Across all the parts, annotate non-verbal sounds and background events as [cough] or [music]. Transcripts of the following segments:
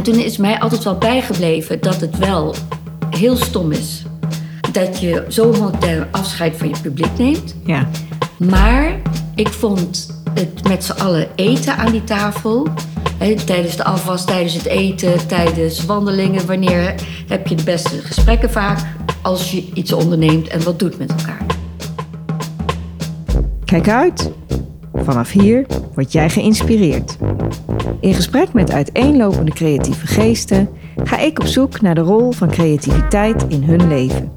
En toen is mij altijd wel bijgebleven dat het wel heel stom is. Dat je zo modern afscheid van je publiek neemt. Ja. Maar ik vond het met z'n allen eten aan die tafel. Tijdens de afwas, tijdens het eten, tijdens wandelingen. Wanneer heb je de beste gesprekken vaak? Als je iets onderneemt en wat doet met elkaar. Kijk uit. Vanaf hier word jij geïnspireerd. In gesprek met uiteenlopende creatieve geesten ga ik op zoek naar de rol van creativiteit in hun leven.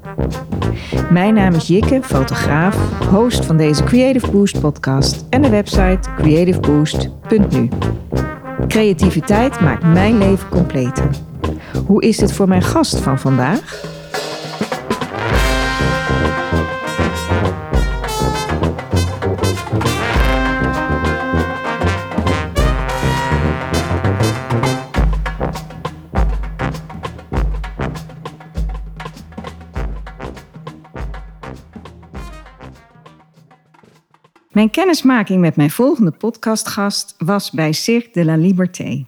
Mijn naam is Jikke, fotograaf, host van deze Creative Boost podcast en de website creativeboost.nu. Creativiteit maakt mijn leven completer. Hoe is dit voor mijn gast van vandaag? Mijn kennismaking met mijn volgende podcastgast was bij Cirque de la Liberté.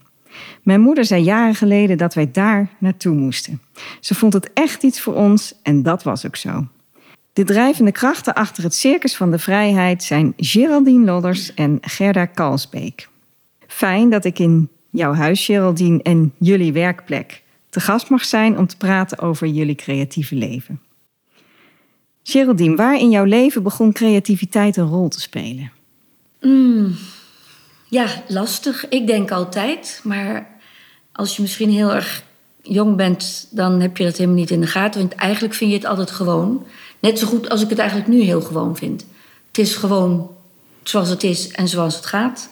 Mijn moeder zei jaren geleden dat wij daar naartoe moesten. Ze vond het echt iets voor ons en dat was ook zo. De drijvende krachten achter het Circus van de Vrijheid zijn Geraldine Lodders en Gerda Kalsbeek. Fijn dat ik in jouw huis, Geraldine, en jullie werkplek te gast mag zijn om te praten over jullie creatieve leven. Geraldine, waar in jouw leven begon creativiteit een rol te spelen? Ja, lastig. Ik denk altijd. Maar als je misschien heel erg jong bent, dan heb je dat helemaal niet in de gaten. Want eigenlijk vind je het altijd gewoon. Net zo goed als ik het eigenlijk nu heel gewoon vind. Het is gewoon zoals het is en zoals het gaat.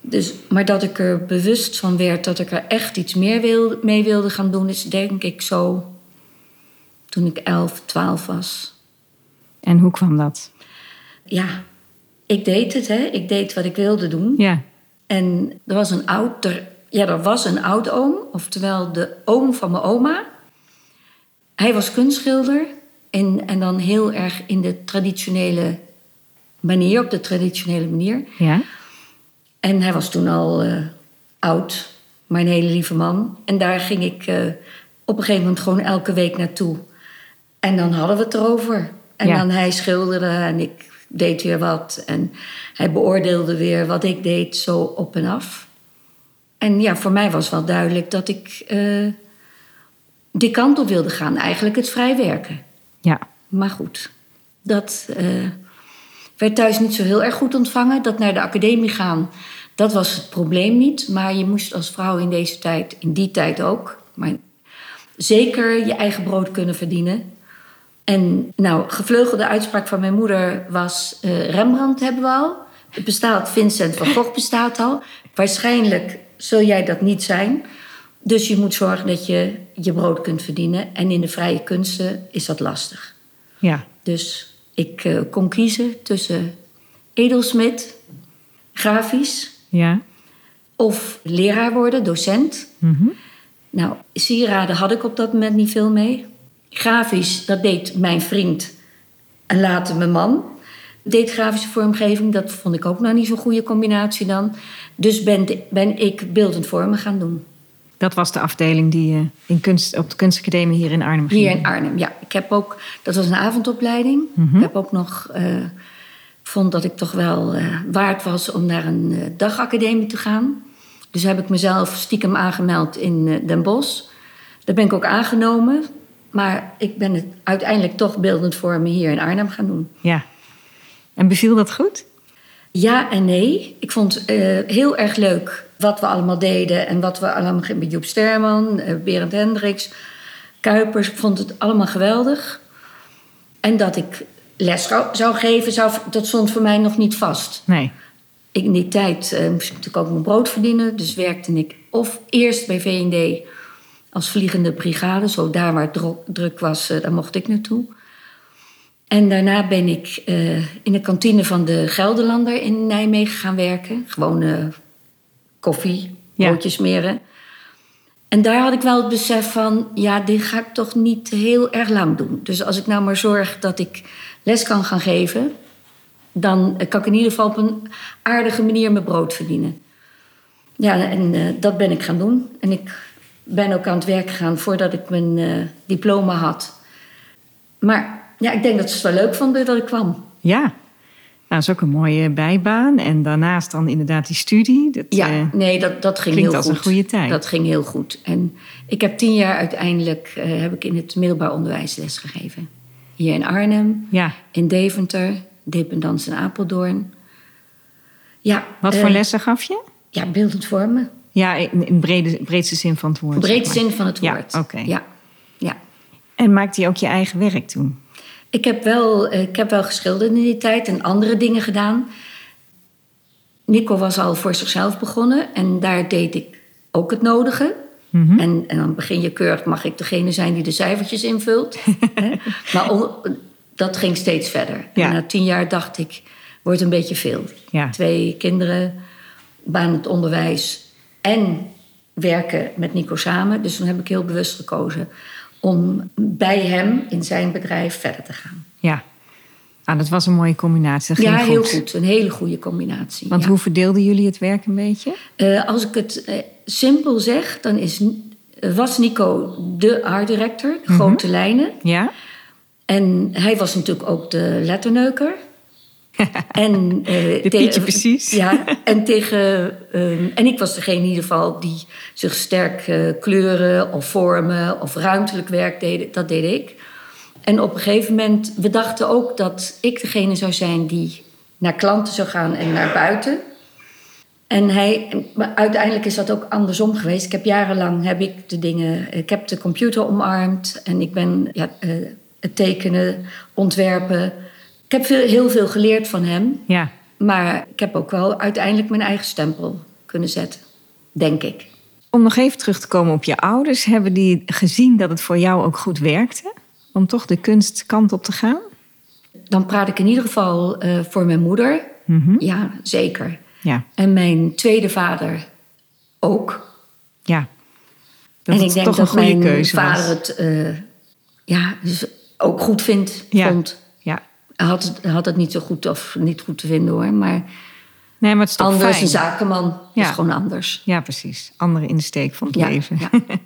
Dus, maar dat ik er bewust van werd dat ik er echt iets meer wil, mee wilde gaan doen, is denk ik zo toen ik 11, 12 was. En hoe kwam dat? Ja, ik deed het, hè. Ik deed wat ik wilde doen. Ja. En er was een oud, er, ja, er was een oud-oom, oftewel de oom van mijn oma. Hij was kunstschilder en, en dan heel erg in de traditionele manier, op de traditionele manier. Ja. En hij was toen al eh, oud, maar een hele lieve man. En daar ging ik eh, op een gegeven moment gewoon elke week naartoe. En dan hadden we het erover. En Ja. dan hij schilderde en ik deed weer wat. En hij beoordeelde weer wat ik deed, zo op en af. En ja, voor mij was wel duidelijk dat ik eh, die kant op wilde gaan. Eigenlijk het vrij werken. Ja. Maar goed, dat eh, werd thuis niet zo heel erg goed ontvangen. Dat naar de academie gaan, dat was het probleem niet. Maar je moest als vrouw in deze tijd, in die tijd ook, maar zeker je eigen brood kunnen verdienen. En nou, gevleugelde uitspraak van mijn moeder was: eh, Rembrandt hebben we al. Het bestaat, Vincent van Gogh bestaat al. Waarschijnlijk zul jij dat niet zijn. Dus je moet zorgen dat je je brood kunt verdienen. En in de vrije kunsten is dat lastig. Ja. Dus ik eh, kon kiezen tussen edelsmid, grafisch Ja. of leraar worden, docent. Mhm. Nou, sieraden had ik op dat moment niet veel mee. Grafisch, dat deed mijn vriend en later mijn man. Deed grafische vormgeving, dat vond ik ook nog niet zo'n goede combinatie dan. Dus ben, ben ik beeldend vormen gaan doen. Dat was de afdeling die je in kunst, op de kunstacademie hier in Arnhem ging. Hier in Arnhem, ja. Ik heb ook, dat was een avondopleiding. Ik heb ook nog, eh, vond dat ik toch wel eh, waard was om naar een eh, dagacademie te gaan. Dus heb ik mezelf stiekem aangemeld in eh, Den Bosch. Daar ben ik ook aangenomen. Maar ik ben het uiteindelijk toch beeldend vormen hier in Arnhem gaan doen. Ja. En beviel dat goed? Ja en nee. Ik vond het eh, heel erg leuk wat we allemaal deden. En wat we allemaal met Joep Sterman, eh, Berend Hendricks, Kuipers. Ik vond het allemaal geweldig. En dat ik les zou- geven, zou, dat stond voor mij nog niet vast. Nee. Ik, in die tijd eh, moest ik natuurlijk ook mijn brood verdienen. Dus werkte ik of eerst bij V&D als vliegende brigade. Zo daar waar druk was, eh, daar mocht ik naartoe. En daarna ben ik eh, in de kantine van de Gelderlander in Nijmegen gaan werken. Gewoon eh, koffie, Ja. broodjes smeren. En daar had ik wel het besef van, ja, dit ga ik toch niet heel erg lang doen. Dus als ik nou maar zorg dat ik les kan gaan geven, dan kan ik in ieder geval op een aardige manier mijn brood verdienen. Ja, en dat ben ik gaan doen. En ik ben ook aan het werk gegaan voordat ik mijn eh, diploma had. Maar ja, ik denk dat ze het wel leuk vonden dat ik kwam. Ja, nou, dat is ook een mooie bijbaan. En daarnaast dan inderdaad die studie. Dat, Ja, eh, nee, dat, dat ging klinkt heel als goed. een goede tijd. Dat ging heel goed. En ik heb tien jaar uiteindelijk eh, heb ik in het middelbaar onderwijs lesgegeven. Hier in Arnhem, ja. in Deventer, dependance in Apeldoorn. Ja, Wat voor lessen gaf je? Ja, beeldend vormen. Ja, in, brede, breedste zin van het woord. Zeg maar. zin van het Ja, woord. oké. Ja, ja. En maakte je ook je eigen werk toen? Ik heb, wel, ik heb wel geschilderd in die tijd en andere dingen gedaan. Nico was al voor zichzelf begonnen en daar deed ik ook het nodige. Mhm. En, en dan begin je keurig, mag ik degene zijn die de cijfertjes invult. [laughs] Maar on- dat ging steeds verder. Ja. En na tien jaar dacht ik, wordt een beetje veel. Ja. Twee kinderen, baan het onderwijs en werken met Nico samen. Dus toen heb ik heel bewust gekozen om bij hem in zijn bedrijf verder te gaan. Ja. Ah, dat was een mooie combinatie. Ja, heel goed. Een hele goede combinatie. Want ja. hoe verdeelden jullie het werk een beetje? Eh, als ik het eh, simpel zeg, dan is, eh, was Nico de art director, de grote lijnen. Ja? En hij was natuurlijk ook de letterneuker. [laughs] en, eh, precies. Ja, en, tegen, ehm, en ik was degene in ieder geval die zich sterk eh, kleuren of vormen of ruimtelijk werk deed. Dat deed ik. En op een gegeven moment, we dachten ook dat ik degene zou zijn die naar klanten zou gaan en naar buiten. En hij, maar uiteindelijk is dat ook andersom geweest. Ik heb jarenlang heb ik de dingen, ik heb de computer omarmd en ik ben ja, eh, het tekenen, ontwerpen. Ik heb veel, heel veel geleerd van hem, Ja. maar ik heb ook wel uiteindelijk mijn eigen stempel kunnen zetten, denk ik. Om nog even terug te komen op je ouders. Hebben die gezien dat het voor jou ook goed werkte? Om toch de kunstkant op te gaan? Dan praat ik in ieder geval eh, voor mijn moeder. Mhm. Ja, zeker. Ja. En mijn tweede vader ook. Ja. Dat en ik denk toch een dat goede mijn keuze vader was. het eh, ja, dus ook goed vindt, Ja. vond. Had had het niet zo goed of niet goed te vinden hoor. Maar Nee, maar het is toch anders, fijn. een zakenman, Ja. is gewoon anders. Ja, precies. Andere insteek van het Ja, leven. ja. [laughs]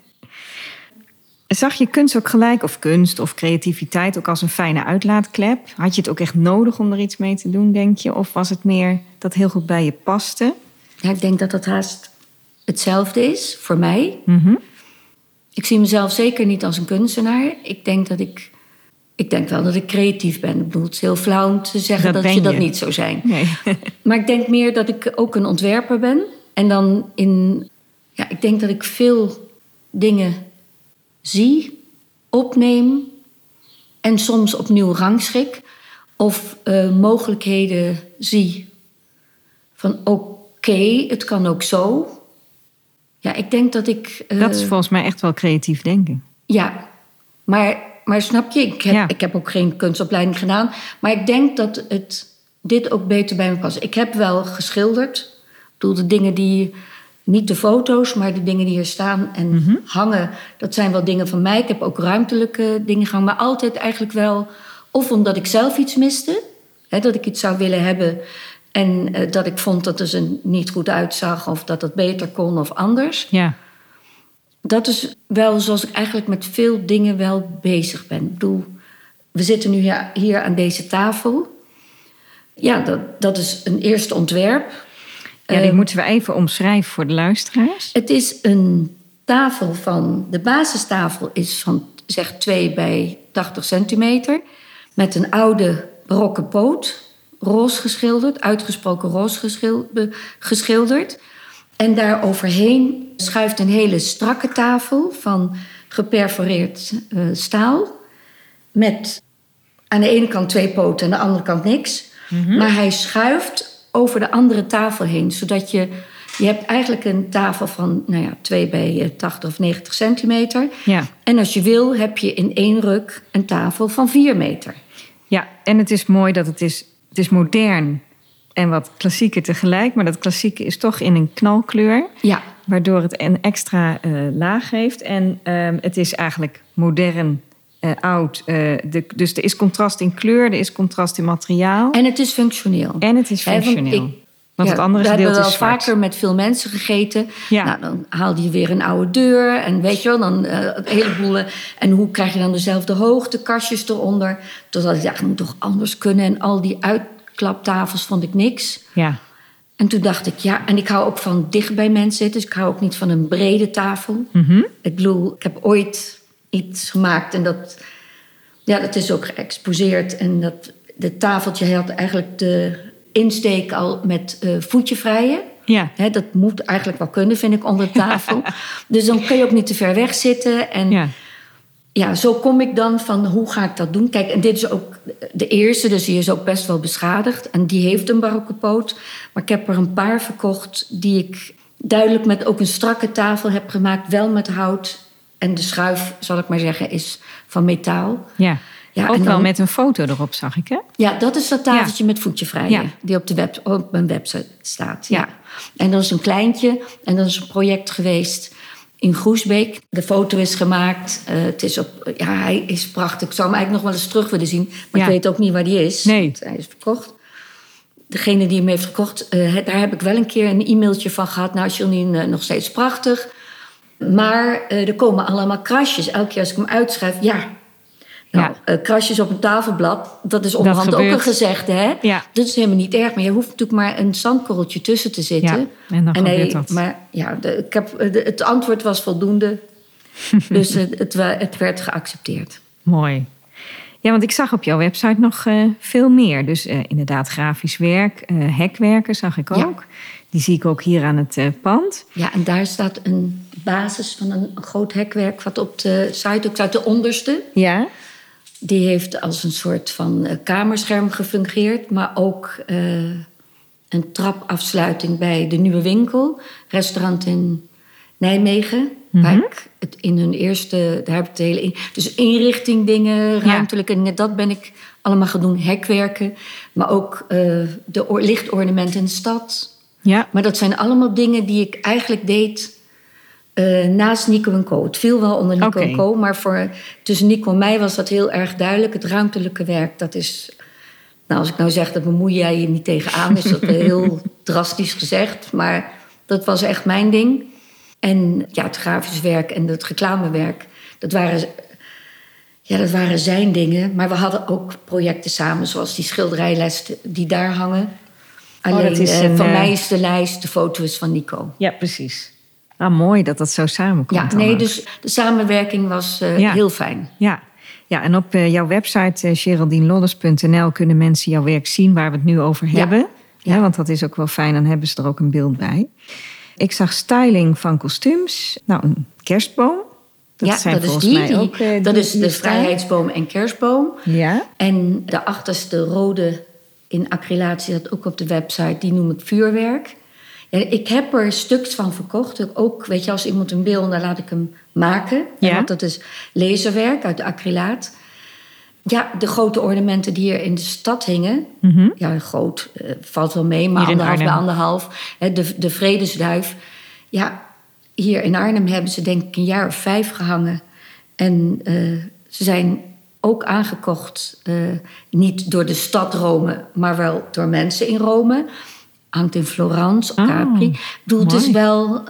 Zag je kunst ook gelijk, of kunst of creativiteit, ook als een fijne uitlaatklep? Had je het ook echt nodig om er iets mee te doen, denk je? Of was het meer dat heel goed bij je paste? Ja, ik denk dat dat haast hetzelfde is voor mij. Mhm. Ik zie mezelf zeker niet als een kunstenaar. Ik denk dat ik. Ik denk wel dat ik creatief ben. Ik bedoel, het is heel flauw om te zeggen Dat je dat je. niet zou zijn. Nee. [laughs] Maar ik denk meer dat ik ook een ontwerper ben. En dan in. Ja, ik denk dat ik veel dingen zie, opneem en soms opnieuw rangschik. Of eh, mogelijkheden zie van oké, het kan ook zo. Ja, ik denk dat ik. eh, Dat is volgens mij echt wel creatief denken. ja, maar, maar snap je, ik heb, Ja. ik heb ook geen kunstopleiding gedaan. Maar ik denk dat het, dit ook beter bij me past. Ik heb wel geschilderd. Ik bedoel, de dingen die... Niet de foto's, maar de dingen die hier staan en Mhm. hangen... dat zijn wel dingen van mij. Ik heb ook ruimtelijke dingen gehangen. Maar altijd eigenlijk wel... of omdat ik zelf iets miste. Hè, dat ik iets zou willen hebben... en eh, dat ik vond dat het er niet goed uitzag... of dat het beter kon of anders Ja. Dat is wel zoals ik eigenlijk met veel dingen wel bezig ben. Ik bedoel, we zitten nu hier, hier aan deze tafel. Ja, dat, dat is een eerste ontwerp. Ja, die Ehm, moeten we even omschrijven voor de luisteraars. Het is een tafel van... De basistafel is van, zeg, 2 bij 80 centimeter. Met een oude barokke poot. Roze geschilderd, uitgesproken roze be- geschilderd. En daar overheen schuift een hele strakke tafel van geperforeerd eh, staal. Met aan de ene kant twee poten en aan de andere kant niks. Maar hij schuift over de andere tafel heen. Zodat je... Je hebt eigenlijk een tafel van nou ja, 2 bij eh, 80 of 90 centimeter. Ja. En als je wil, heb je in één ruk een tafel van 4 meter. Ja, en het is mooi dat het is, het is modern en wat klassieker tegelijk. Maar dat klassieke is toch in een knalkleur. Ja, Waardoor het een extra eh, laag heeft. En ehm, het is eigenlijk modern, eh, oud. eh, de, dus er is contrast in kleur, er is contrast in materiaal. en het is functioneel. En het is functioneel. ik, Want Ja, het andere we gedeelte hebben is wel zwart. vaker met veel mensen gegeten. Ja. Nou, dan haalde je weer een oude deur. En weet je wel, dan eh een heleboel. En hoe krijg je dan dezelfde hoogte, kastjes eronder? Totdat ik dacht, het moet toch anders kunnen. En al die uitklaptafels vond ik niks. Ja, En toen dacht ik, ja, en ik hou ook van dicht bij mensen zitten. Dus ik hou ook niet van een brede tafel. Mhm. Ik bedoel, ik heb ooit iets gemaakt en dat, ja, dat is ook geëxposeerd. En dat, de tafeltje had eigenlijk de insteek al met eh voetje vrijen. ja. Dat moet eigenlijk wel kunnen, vind ik, onder de tafel. [laughs] dus dan kun je ook niet te ver weg zitten. En ja. Ja. zo kom ik dan van, hoe ga ik dat doen? Kijk, en dit is ook de eerste, dus die is ook best wel beschadigd. En die heeft een barokke poot. Maar ik heb er een paar verkocht die ik duidelijk met ook een strakke tafel heb gemaakt. Wel met hout. En de schuif, zal ik maar zeggen, is van metaal. ja. Ja, ook wel met een foto erop, zag ik, hè? Ja, dat is dat tafeltje met voetje vrij. Ja. Die op, de web, op mijn website staat. Ja. Ja. En dat is een kleintje. En dat is een project geweest in Groesbeek. De foto is gemaakt. Eh, het is op, ja, hij is prachtig. Ik zou hem eigenlijk nog wel eens terug willen zien. Maar Ja. ik weet ook niet waar die is. Nee. Want Hij is verkocht. Degene die hem heeft gekocht, eh, daar heb ik wel een keer een e-mailtje van gehad. Nou, Janine, eh, nog steeds prachtig. Maar er komen allemaal krasjes. Elke keer als ik hem uitschrijf, ja. Nou, Ja. eh, krasjes op een tafelblad, dat is onderhand ook gebeurt. een gezegde, hè? Ja. Dat is helemaal niet erg, maar je hoeft natuurlijk maar een zandkorreltje tussen te zitten. Ja, en dan gebeurt dat. Maar ja, de, ik heb, de- het antwoord was voldoende. [laughs] dus het, het, werd geaccepteerd. Mooi. Ja, want ik zag op jouw website nog eh, veel meer. Dus eh, inderdaad grafisch werk, eh, hekwerken zag ik ook. Die zie ik ook hier aan het eh, pand. Ja, en daar staat een basis van een groot hekwerk... wat op de site ook staat, de onderste. Ja. Die heeft als een soort van eh, kamerscherm gefungeerd... maar ook eh, een trapafsluiting bij de Nieuwe Winkel. Restaurant in Nijmegen. Waar ik het in hun eerste... Daar heb ik het hele... in- Dus inrichting dingen, ruimtelijke dingen... dat ben ik allemaal gaan doen. Hekwerken, maar ook eh, de lichtornamenten in de stad... Ja. Maar dat zijn allemaal dingen die ik eigenlijk deed eh, naast Nico en Co. Het viel wel onder Nico en Co. Maar voor, tussen Nico en mij was dat heel erg duidelijk. Het ruimtelijke werk, dat is... Nou, als ik nou zeg, dat bemoei jij je niet tegenaan... is dat heel [laughs] drastisch gezegd. Maar dat was echt mijn ding. En ja, het grafisch werk en het reclamewerk... dat waren, ja, dat waren zijn dingen. Maar we hadden ook projecten samen... zoals die schilderijles die daar hangen... Alleen Oh, dat is eh, een, van eh, mij is de lijst, de foto is van Nico. ja, precies. Ah, mooi dat dat zo samenkomt. Ja, nee, ook. dus de samenwerking was eh, Ja. heel fijn. Ja. ja, en op eh, jouw website uh, kunnen mensen jouw werk zien waar we het nu over Ja. hebben. Ja. Ja. want dat is ook wel fijn, dan hebben ze er ook een beeld bij. Ik zag styling van kostuums. Nou, een kerstboom. Dat ja, zijn dat is die. mij ook. dat die is de vrijheidsboom en kerstboom. Ja, En de achterste rode in acrylatie, dat ook op de website, die noem ik vuurwerk. Ik heb er stuks van verkocht. Ook, weet je, als iemand een wil, dan laat ik hem maken. Ja. Want dat is laserwerk uit de acrylaat. Ja, de grote ornamenten die er in de stad hingen. Mhm. Ja, groot, eh, valt wel mee, maar Hier anderhalf bij anderhalf. Hè, de, de vredesduif. Ja, hier in Arnhem hebben ze denk ik een jaar of vijf gehangen. En eh, ze zijn ook aangekocht, eh, niet door de stad Rome, maar wel door mensen in Rome. Hangt in Florence, Oh, Capri. Ik bedoel, het is wel,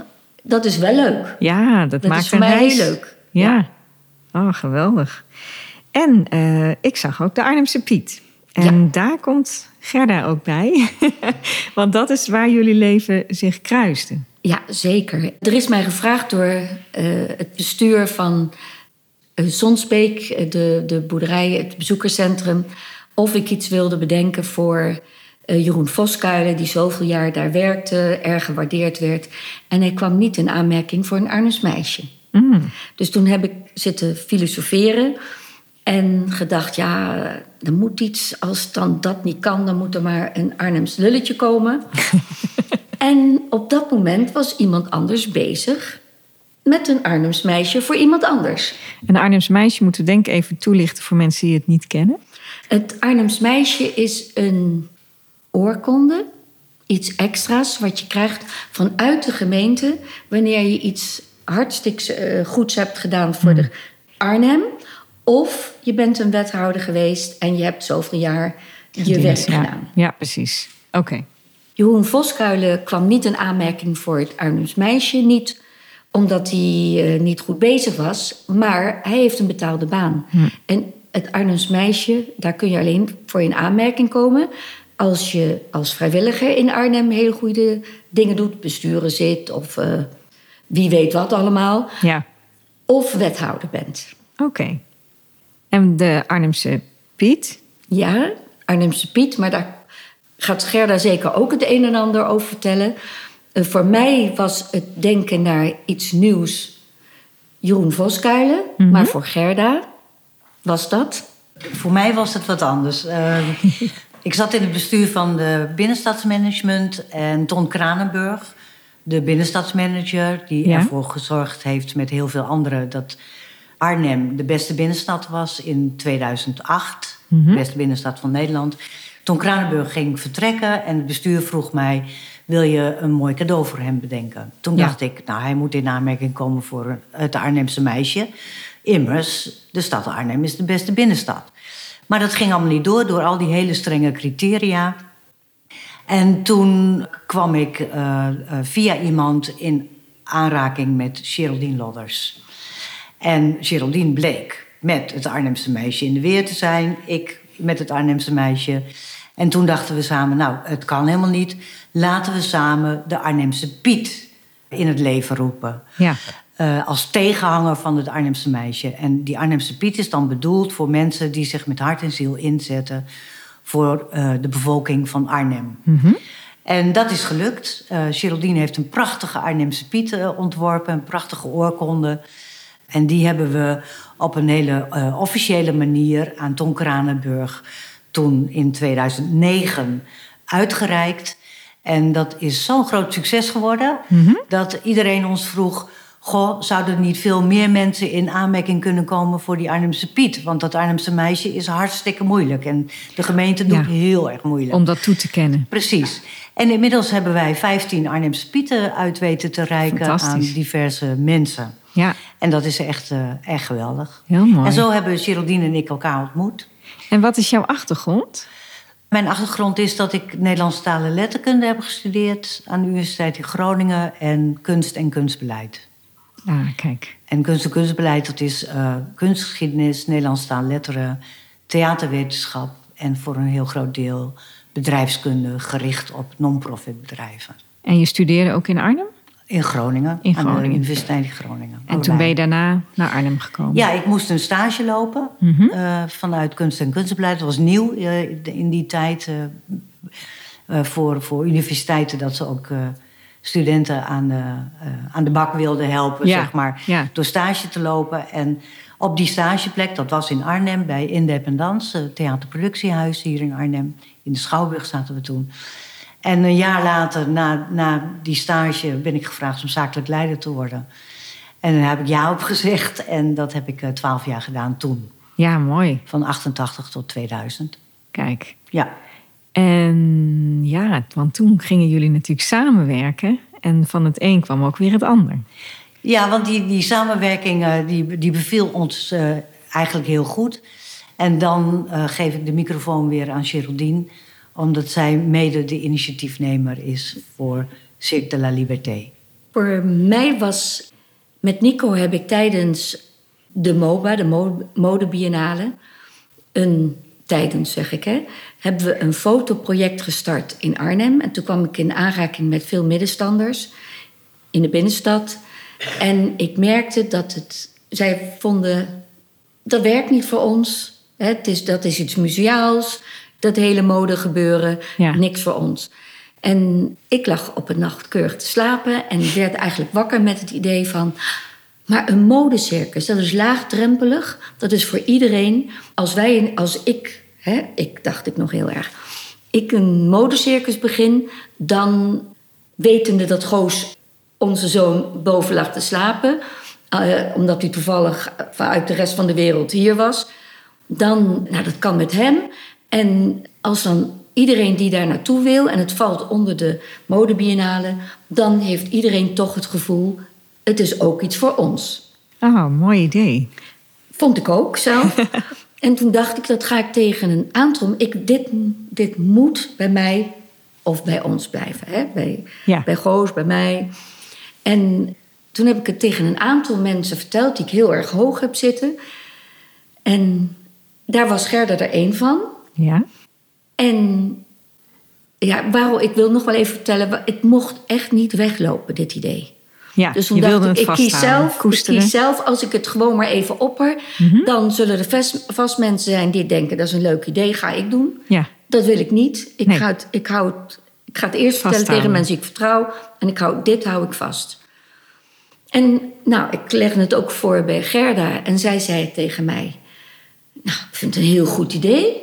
dat is wel leuk. ja dat, Dat maakt is voor een mij reis. heel leuk. Ja. Oh, geweldig. En eh, ik zag ook de Arnhemse Piet. En Ja. daar komt Gerda ook bij. [laughs] Want dat is waar jullie leven zich kruisten. Ja, zeker. Er is mij gevraagd door eh, het bestuur van Zonsbeek, eh, de, de boerderij, het bezoekerscentrum, of ik iets wilde bedenken voor eh, Jeroen Voskuilen, die zoveel jaar daar werkte, erg gewaardeerd werd. En hij kwam niet in aanmerking voor een Arnhems meisje. Mm. Dus toen heb ik zitten filosoferen en gedacht, ja, er moet iets, als dan dat niet kan, dan moet er maar een Arnhems lulletje komen. [laughs] en op dat moment was iemand anders bezig met een Arnhems meisje voor iemand anders. Een Arnhems meisje moeten we denk ik even toelichten voor mensen die het niet kennen. Het Arnhems meisje is een oorkonde, iets extra's wat je krijgt vanuit de gemeente wanneer je iets hartstikke eh, goeds hebt gedaan voor de Arnhem. Of je bent een wethouder geweest en je hebt zoveel jaar je werk ja. gedaan. Ja, precies. Oké. Jeroen Voskuilen kwam niet in aanmerking voor het Arnhems meisje. Niet omdat hij eh, niet goed bezig was, maar hij heeft een betaalde baan. En het Arnhems meisje, daar kun je alleen voor in aanmerking komen als je als vrijwilliger in Arnhem hele goede dingen doet, besturen zit of eh, wie weet wat allemaal, Ja, of wethouder bent. oké. En de Arnhemse Piet? Ja, Arnhemse Piet, maar daar gaat Gerda zeker ook het een en ander over vertellen. Eh, voor mij was het denken naar iets nieuws Jeroen Voskuilen, maar voor Gerda was dat. Voor mij was het wat anders. Eh, [laughs] ik zat in het bestuur van de binnenstadsmanagement en Ton Kranenburg, de binnenstadsmanager, die Ja. ervoor gezorgd heeft met heel veel anderen dat Arnhem de beste binnenstad was in 2008. De beste binnenstad van Nederland. Ton Kranenburg ging vertrekken en het bestuur vroeg mij: wil je een mooi cadeau voor hem bedenken? Toen Ja. dacht ik, nou, hij moet in aanmerking komen voor het Arnhemse meisje. Immers, de stad Arnhem is de beste binnenstad. Maar dat ging allemaal niet door, door al die hele strenge criteria. En toen kwam ik eh, eh, via iemand in aanraking met Geraldine Lodders. En Geraldine bleek met het Arnhemse meisje in de weer te zijn. Ik met het Arnhemse meisje. En toen dachten we samen, nou, het kan helemaal niet. Laten we samen de Arnhemse Piet in het leven roepen. Ja. Eh, als tegenhanger van het Arnhemse meisje. En die Arnhemse Piet is dan bedoeld voor mensen die zich met hart en ziel inzetten voor eh, de bevolking van Arnhem. En dat is gelukt. Eh Geraldine heeft een prachtige Arnhemse Piet ontworpen, een prachtige oorkonde. En die hebben we op een hele officiële manier aan Ton Kranenburg toen in 2009 uitgereikt. En dat is zo'n groot succes geworden dat iedereen ons vroeg: Goh, zouden er niet veel meer mensen in aanmerking kunnen komen voor die Arnhemse Piet? Want dat Arnhemse meisje is hartstikke moeilijk. En de gemeente doet Ja. heel erg moeilijk. Om dat toe te kennen. Precies. En inmiddels hebben wij 15 Arnhemse Pieten uit weten te reiken aan diverse mensen. Ja, En dat is echt, eh, echt geweldig. heel mooi. En zo hebben Geraldine en ik elkaar ontmoet. En wat is jouw achtergrond? Mijn achtergrond is dat ik en letterkunde heb gestudeerd aan de Universiteit in Groningen en kunst en kunstbeleid. Ah, kijk. En kunst en kunstbeleid, dat is eh, kunstgeschiedenis, Nederlandse taal en letteren, theaterwetenschap en voor een heel groot deel bedrijfskunde gericht op non-profit bedrijven. En je studeerde ook in Arnhem? In Groningen, In aan de Groningen. Universiteit in Groningen. En toen ben je daarna naar Arnhem gekomen? Ja, ik moest een stage lopen Mhm. eh, vanuit kunst en kunstbeleid. Dat was nieuw eh, in die tijd voor, voor universiteiten dat ze ook studenten aan de, eh, aan de bak wilden helpen, Ja, zeg maar, ja. door stage te lopen. En op die stageplek, dat was in Arnhem bij Independance, het theaterproductiehuis hier in Arnhem. In de Schouwburg zaten we toen. En een jaar later, na, na die stage, ben ik gevraagd om zakelijk leider te worden. En daar heb ik ja op gezegd. En dat heb ik eh, twaalf jaar gedaan toen. Ja, mooi. Van 88 tot 2000. Kijk. Ja. En ja, want toen gingen jullie natuurlijk samenwerken. En van het een kwam ook weer het ander. Ja, want die, die samenwerking eh, die, die beviel ons eh, eigenlijk heel goed. En dan eh, geef ik de microfoon weer aan Geraldine. Omdat zij mede de initiatiefnemer is voor Cirque de la Liberté. Voor mij was, met Nico heb ik tijdens de MOBA, de Mo- modebiennale, een, tijdens zeg ik hè, hebben we een fotoproject gestart in Arnhem. En toen kwam ik in aanraking met veel middenstanders in de binnenstad. En ik merkte dat het, zij vonden, dat werkt niet voor ons. Hè, het is, dat is iets museaals, dat hele mode gebeuren, Ja. niks voor ons. En ik lag op een nacht keurig te slapen en werd eigenlijk wakker met het idee van... Maar een modecircus, dat is laagdrempelig. Dat is voor iedereen. Als wij, als ik, hè, ik dacht ik nog heel erg... Ik een modecircus begin, dan wetende dat Goos onze zoon boven lag te slapen... eh, omdat hij toevallig vanuit de rest van de wereld hier was... dan, nou dat kan met hem. En als dan iedereen die daar naartoe wil en het valt onder de modebiennale, dan heeft iedereen toch het gevoel: het is ook iets voor ons. Oh, mooi idee. Vond ik ook zelf. [laughs] en toen dacht ik, dat ga ik tegen een aantal. Ik, dit, dit moet bij mij of bij ons blijven. Hè? Bij, Ja. bij Goos, bij mij. En toen heb ik het tegen een aantal mensen verteld die ik heel erg hoog heb zitten. En daar was Gerda er één van. Ja. En ja, waarom, ik wil nog wel even vertellen, het mocht echt niet weglopen, dit idee. Ja, Dus toen dacht ik, kies, zelf, ik kies zelf, als ik het gewoon maar even opper, dan zullen er vast, vast mensen zijn die denken, dat is een leuk idee, ga ik doen. Ja, Dat wil ik niet. Ik, Nee. ga, het, ik, hou het, ik ga het eerst vertellen tegen mensen die ik vertrouw. En ik hou, dit hou ik vast. En nou, ik legde het ook voor bij Gerda. En zij zei tegen mij... Nou, ik vind het een heel goed idee.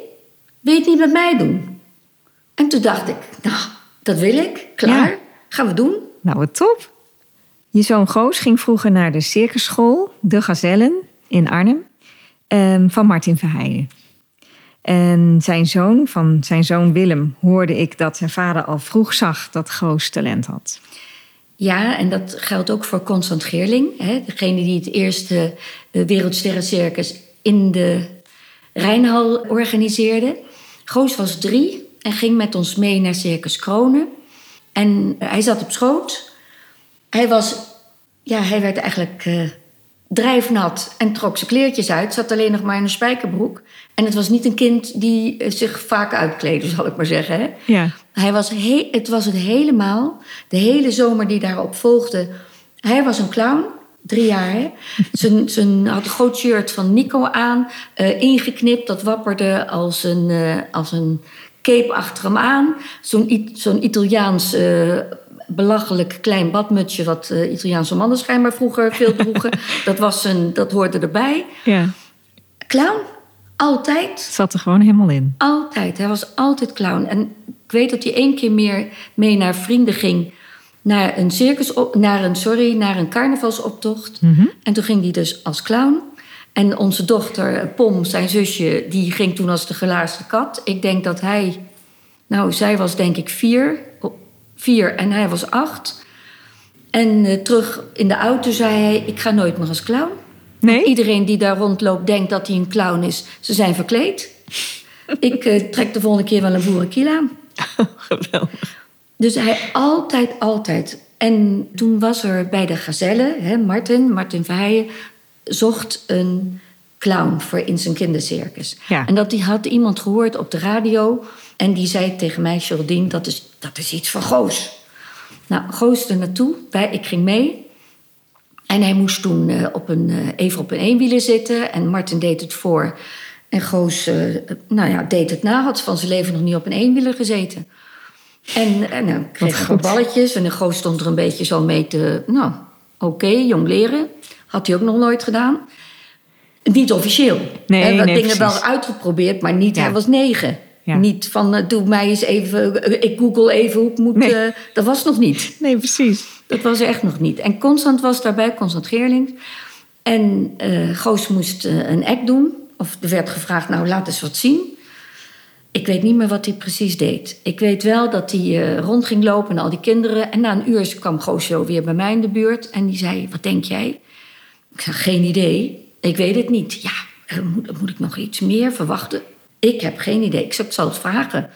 Wil je het niet met mij doen? En toen dacht ik, nou, dat wil ik. Klaar. Ja. Gaan we doen. nou wat top. Je zoon Goos ging vroeger naar de circusschool De Gazellen in Arnhem ehm, van Martin Verheijen. En zijn zoon, van zijn zoon Willem, hoorde ik dat zijn vader al vroeg zag dat Goos talent had. Ja, en dat geldt ook voor Constant Geerling. Hè, degene die het eerste eh, Wereldsterrencircus in de Rijnhal organiseerde. Goos was drie en ging met ons mee naar Circus Kronen. En eh, hij zat op schoot. Hij was, ja, hij werd eigenlijk eh, drijfnat en trok zijn kleertjes uit. Zat alleen nog maar in een spijkerbroek. En het was niet een kind die eh, zich vaak uitkleedde, zal ik maar zeggen. Hè? Ja, Hij was he- het was het helemaal, de hele zomer die daarop volgde. Hij was een clown, drie jaar. Hè? [laughs] zijn, zijn, had een groot shirt van Nico aan, eh, ingeknipt. Dat wapperde als een, eh, als een cape achter hem aan. Zo'n zo'n Italiaans belachelijk klein badmutsje... wat eh, Italiaanse mannen schijnbaar vroeger veel [laughs] droegen. dat, was een, dat hoorde erbij. ja. Clown, altijd. Zat er gewoon helemaal in. Altijd. Hij was altijd clown. En ik weet dat hij één keer meer mee naar vrienden ging. Naar een circus, op- naar een, sorry, naar een carnavalsoptocht. En toen ging hij dus als clown. En onze dochter eh, Pom, zijn zusje, die ging toen als de gelaarsde kat. Ik denk dat hij, nou, zij was denk ik vier, vier en hij was acht. En eh, terug in de auto zei hij: Ik ga nooit meer als clown. Nee? Iedereen die daar rondloopt denkt dat hij een clown is. Ze zijn verkleed. [laughs] Ik eh, trek de volgende keer wel een boerenkiel aan. Geweldig. Dus hij altijd, altijd. En toen was er bij de Gazelle, hè, Martin, Martin Verheijen, zocht een clown voor in zijn kindercircus. Ja. En dat die had iemand gehoord op de radio. En die zei tegen mij, Geraldine, dat is, dat is iets van Goos. Nou, Goos er naartoe. Wij, ik ging mee. En hij moest toen eh, op een, eh, even op een eenwieler zitten. En Martin deed het voor. En Goos eh, nou ja, deed het na. Had van zijn leven nog niet op een eenwieler gezeten. En, en dan kreeg goed. balletjes. En de Goos stond er een beetje zo mee te... Nou, oké, jong leren. Had hij ook nog nooit gedaan. Niet officieel. Nee, Hij had nee, dingen precies. wel uitgeprobeerd, maar niet... Ja. Hij was negen. Ja. Niet van, eh, doe mij eens even... eh, ik google even hoe ik moet... Nee. eh, dat was nog niet. [laughs] Nee, precies. Dat was er echt nog niet. En Constant was daarbij, Constant Geerling. En Goos moest een act doen. Of er werd gevraagd, nou laat eens wat zien. Ik weet niet meer wat hij precies deed. Ik weet wel dat hij rond ging lopen en al die kinderen. En na een uur kwam Goos zo weer bij mij in de buurt. En die zei, wat denk jij? Ik zei, geen idee. Ik weet het niet. Ja, moet, moet ik nog iets meer verwachten? Ik heb geen idee. Ik zei, ik zal het vragen.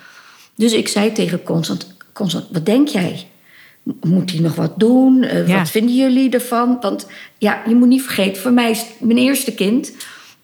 Dus ik zei tegen Constant, Constant, wat denk jij? Moet hij nog wat doen? Eh, Ja. Wat vinden jullie ervan? Want ja, je moet niet vergeten, voor mij is het mijn eerste kind.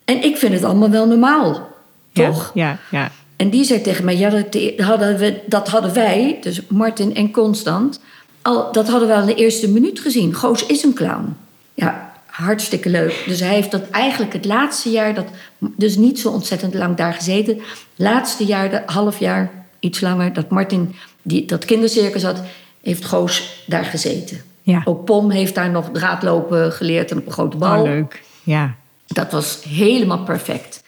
En ik vind het allemaal wel normaal. Toch? Ja, ja, ja. En die zei tegen mij, ja, dat hadden, we, dat hadden wij, dus Martin en Constant, al, dat hadden we al in de eerste minuut gezien. Goos is een clown. Ja, hartstikke leuk. Dus hij heeft dat eigenlijk het laatste jaar, dat, dus niet zo ontzettend lang daar gezeten. Laatste jaar, de, half jaar, iets langer, dat Martin die, dat kindercircus had, heeft Goos daar gezeten. Ja. Ook Pom heeft daar nog draadlopen geleerd en op een grote bal. Oh, leuk. Ja. Dat was helemaal perfect.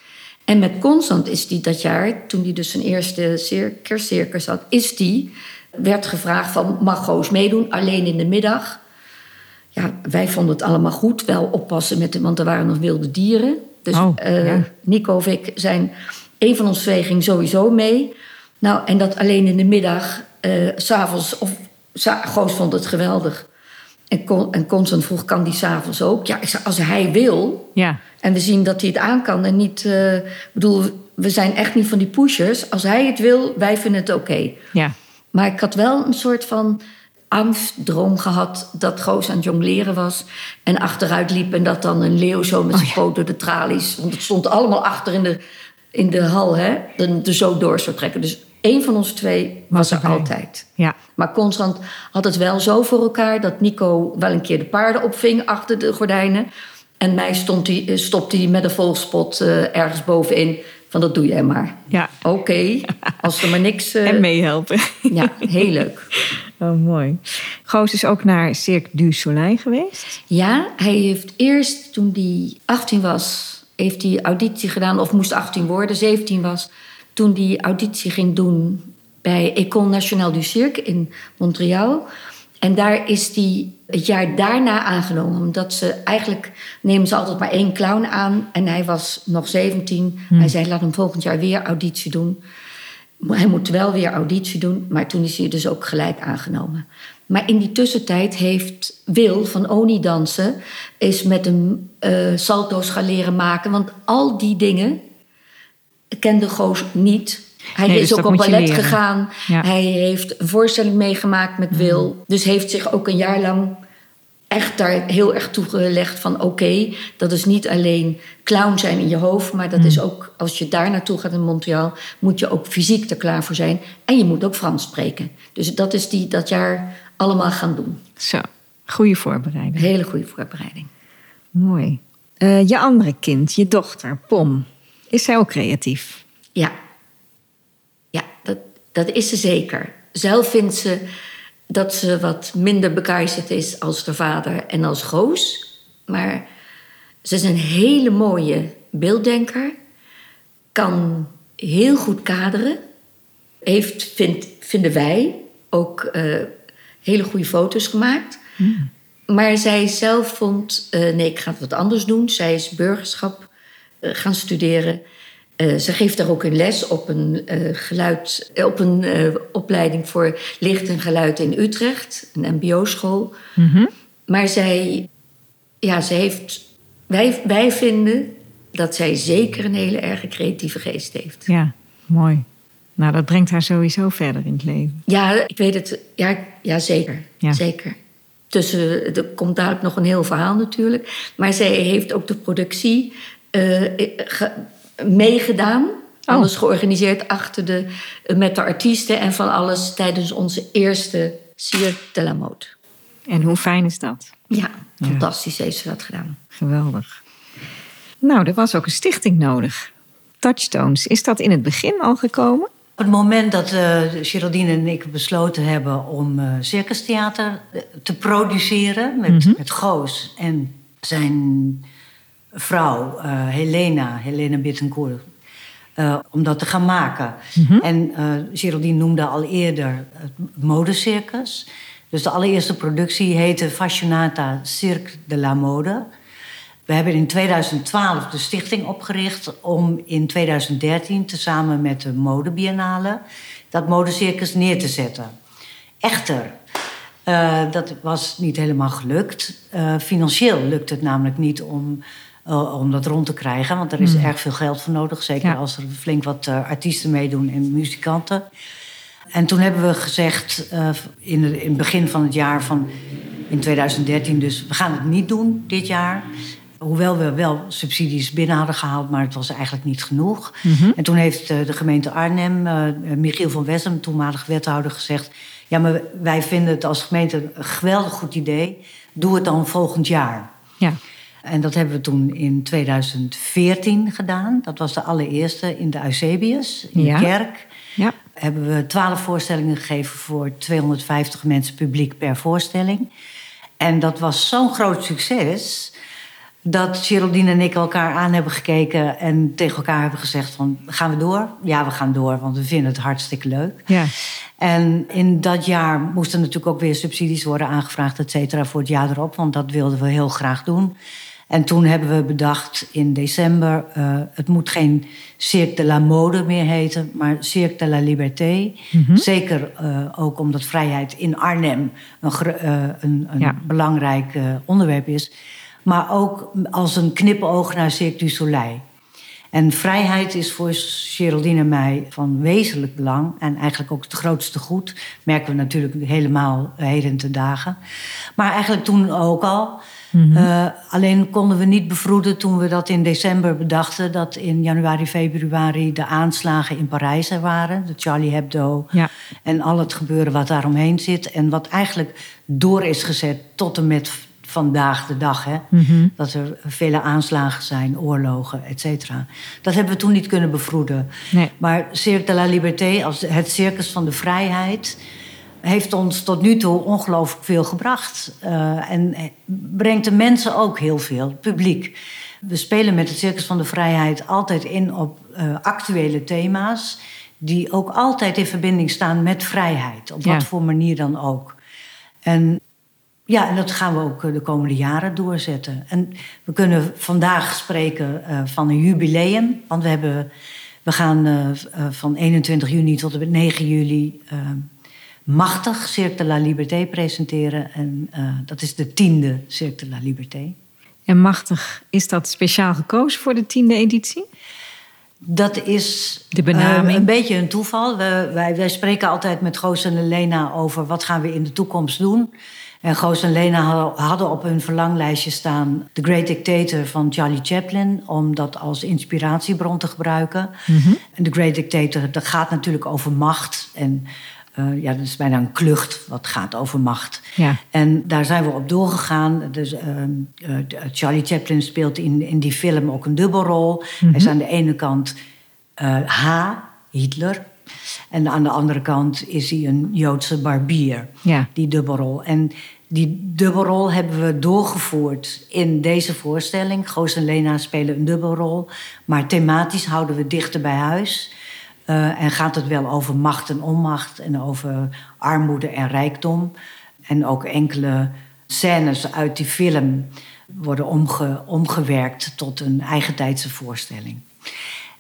En met Constant is die dat jaar, toen hij dus zijn eerste cir- kerstcircus had, is die, werd gevraagd van mag Goos meedoen, alleen in de middag. Ja, wij vonden het allemaal goed, wel oppassen met de, want er waren nog wilde dieren. Dus Oh, eh, ja. Nico of ik zijn, een van ons twee ging sowieso mee. Nou, en dat alleen in de middag, s s'avonds, of sa- Goos vond het geweldig. En, Con, en Constant vroeg, kan die s'avonds ook? Ja, ik zei, als hij wil, Ja. en we zien dat hij het aan kan en niet... eh, Ik bedoel, we zijn echt niet van die pushers. Als hij het wil, wij vinden het oké. Ja. Maar ik had wel een soort van angstdroom gehad dat Goos aan het jongleren was en achteruit liep en dat dan een leeuw zo met zijn poot door de tralies, want het stond allemaal achter in de, in de hal, hè, er, er zo door zou trekken. Dus één van ons twee was, er altijd. Ja. Maar Constant had het wel zo voor elkaar dat Nico wel een keer de paarden opving achter de gordijnen. En mij stond die, eh, stopte hij met een volgspot eh, ergens bovenin. Van dat doe jij maar. Ja. Oké, als er maar niks. [laughs] eh, En meehelpen. Ja, heel leuk. [laughs] Oh, mooi. Goos is ook naar Cirque du Soleil geweest. Ja, hij heeft eerst toen hij 18 was, heeft hij auditie gedaan, of moest 18 worden, 17 was. Toen hij auditie ging doen bij École Nationale du Cirque in Montreal. En daar is hij het jaar daarna aangenomen. Omdat ze eigenlijk nemen ze altijd maar één clown aan. En hij was nog 17. Hij zei: laat hem volgend jaar weer auditie doen. Hij moet wel weer auditie doen, maar toen is hij dus ook gelijk aangenomen. Maar in die tussentijd heeft Wil van Oni Dansen... is met hem eh, salto's gaan leren maken. Want al die dingen kende Goos niet. Hij Nee, is dus ook op ballet gegaan. Ja. Hij heeft een voorstelling meegemaakt met Wil. Dus heeft zich ook een jaar lang echt daar heel erg toegelegd van... oké, dat is niet alleen clown zijn in je hoofd... maar dat is ook, als je daar naartoe gaat in Montreal... moet je ook fysiek er klaar voor zijn. En je moet ook Frans spreken. Dus dat is die dat jaar allemaal gaan doen. Zo, goede voorbereiding. Hele goede voorbereiding. Mooi. Eh, je andere kind, je dochter, Pom. Is zij ook creatief? Ja dat, is ze zeker. Zelf vindt ze dat ze wat minder bekaiserd is als haar vader en als Goos. Maar ze is een hele mooie beelddenker. Kan heel goed kaderen. Heeft, vinden wij, ook eh, hele goede foto's gemaakt. Maar zij zelf vond, eh, nee, ik ga het wat anders doen. Zij is burgerschap eh, gaan studeren. Eh, ze geeft daar ook een les op een, eh, geluid, eh, op een opleiding voor licht en geluid in Utrecht, een MBO-school. Maar zij, ja, ze heeft, wij, wij vinden dat zij zeker een hele erge creatieve geest heeft. Ja, mooi. Nou, dat brengt haar sowieso verder in het leven. Ja, ik weet het. Ja, ja zeker. Ja. zeker. Tussen, er komt dadelijk nog een heel verhaal natuurlijk. Maar zij heeft ook de productie ge- meegedaan. Alles georganiseerd achter de, met de artiesten en van alles tijdens onze eerste Cirque de la Mode. En hoe fijn is dat? Ja, fantastisch heeft ze dat gedaan. Geweldig. Nou, er was ook een stichting nodig. Touchstones, is dat in het begin al gekomen? Op het moment dat eh Geraldine en ik besloten hebben om eh circustheater eh, te produceren met, met Goos en zijn vrouw eh, Helena, Helena Bittencourt, eh, om dat te gaan maken. En eh Geraldine noemde al eerder het modecircus. Dus de allereerste productie heette Fashionata Cirque de la Mode. We hebben in 2012 de stichting opgericht om in 2013 tezamen met de Modebiennale dat modecircus neer te zetten. Echter, dat was niet helemaal gelukt. Financieel lukt het namelijk niet om, eh, om dat rond te krijgen, want er is erg veel geld voor nodig, zeker Ja. als er flink wat eh, artiesten meedoen en muzikanten. En toen hebben we gezegd eh, in, het, in het begin van het jaar van in 2013 dus we gaan het niet doen dit jaar. Hoewel we wel subsidies binnen hadden gehaald, maar het was eigenlijk niet genoeg. En toen heeft de gemeente Arnhem, Michiel van Wessem, toenmalig wethouder, gezegd: Ja, maar wij vinden het als gemeente een geweldig goed idee. Doe het dan volgend jaar. Ja. En dat hebben we toen in 2014 gedaan. Dat was de allereerste in de Eusebius, in Ja. de kerk. Ja. Hebben we twaalf voorstellingen gegeven voor 250 mensen publiek per voorstelling. En dat was zo'n groot succes dat Geraldine en ik elkaar aan hebben gekeken en tegen elkaar hebben gezegd van gaan we door? Ja, we gaan door, want we vinden het hartstikke leuk. Ja. En in dat jaar moesten natuurlijk ook weer subsidies worden aangevraagd, et cetera, voor het jaar erop, want dat wilden we heel graag doen. En toen hebben we bedacht in december, eh, het moet geen Cirque de la Mode meer heten, maar Cirque de la Liberté. Zeker eh, ook omdat vrijheid in Arnhem een, eh, een, een Ja. belangrijk onderwerp is. Maar ook als een knipoog naar Cirque du Soleil. En vrijheid is voor Geraldine en mij van wezenlijk belang. En eigenlijk ook het grootste goed. Merken we natuurlijk helemaal heden te dagen. Maar eigenlijk toen ook al. Uh, alleen konden we niet bevroeden toen we dat in december bedachten... dat in januari, februari de aanslagen in Parijs er waren. De Charlie Hebdo Ja. en al het gebeuren wat daaromheen zit. En wat eigenlijk door is gezet tot en met vandaag de dag. Hè? Mhm. Dat er vele aanslagen zijn, oorlogen, et cetera. Dat hebben we toen niet kunnen bevroeden. Nee. Maar Cirque de la Liberté, als het circus van de vrijheid... heeft ons tot nu toe ongelooflijk veel gebracht. Eh, en brengt de mensen ook heel veel, het publiek. We spelen met het Circus van de Vrijheid altijd in op eh, actuele thema's... die ook altijd in verbinding staan met vrijheid. Op Ja. wat voor manier dan ook. En ja, en dat gaan we ook eh, de komende jaren doorzetten. En we kunnen vandaag spreken eh, van een jubileum. Want we, hebben, we gaan eh, eh, van 21 juni tot en met 9 juli... Machtig Cirque de la Liberté presenteren. En eh, dat is de tiende Cirque de la Liberté. En machtig, is dat speciaal gekozen voor de tiende editie? Dat is De benaming. eh, een beetje een toeval. We, wij, wij spreken altijd met Goos en Lena over wat gaan we in de toekomst doen. En Goos en Lena hadden- op hun verlanglijstje staan... The Great Dictator van Charlie Chaplin... om dat als inspiratiebron te gebruiken. En The Great Dictator, dat gaat natuurlijk over macht. En eh, ja, dat is bijna een klucht wat gaat over macht. Ja. En daar zijn we op doorgegaan. Dus, ehm, eh, Charlie Chaplin speelt in, in die film ook een dubbelrol. Hij is aan de ene kant eh, H, Hitler. En aan de andere kant is hij een Joodse barbier. Ja. Die dubbelrol. En die dubbelrol hebben we doorgevoerd in deze voorstelling. Goos en Lena spelen een dubbelrol. Maar thematisch houden we dichter bij huis. Eh, en gaat het wel over macht en onmacht en over armoede en rijkdom. En ook enkele scènes uit die film worden omge- omgewerkt tot een eigentijdse voorstelling.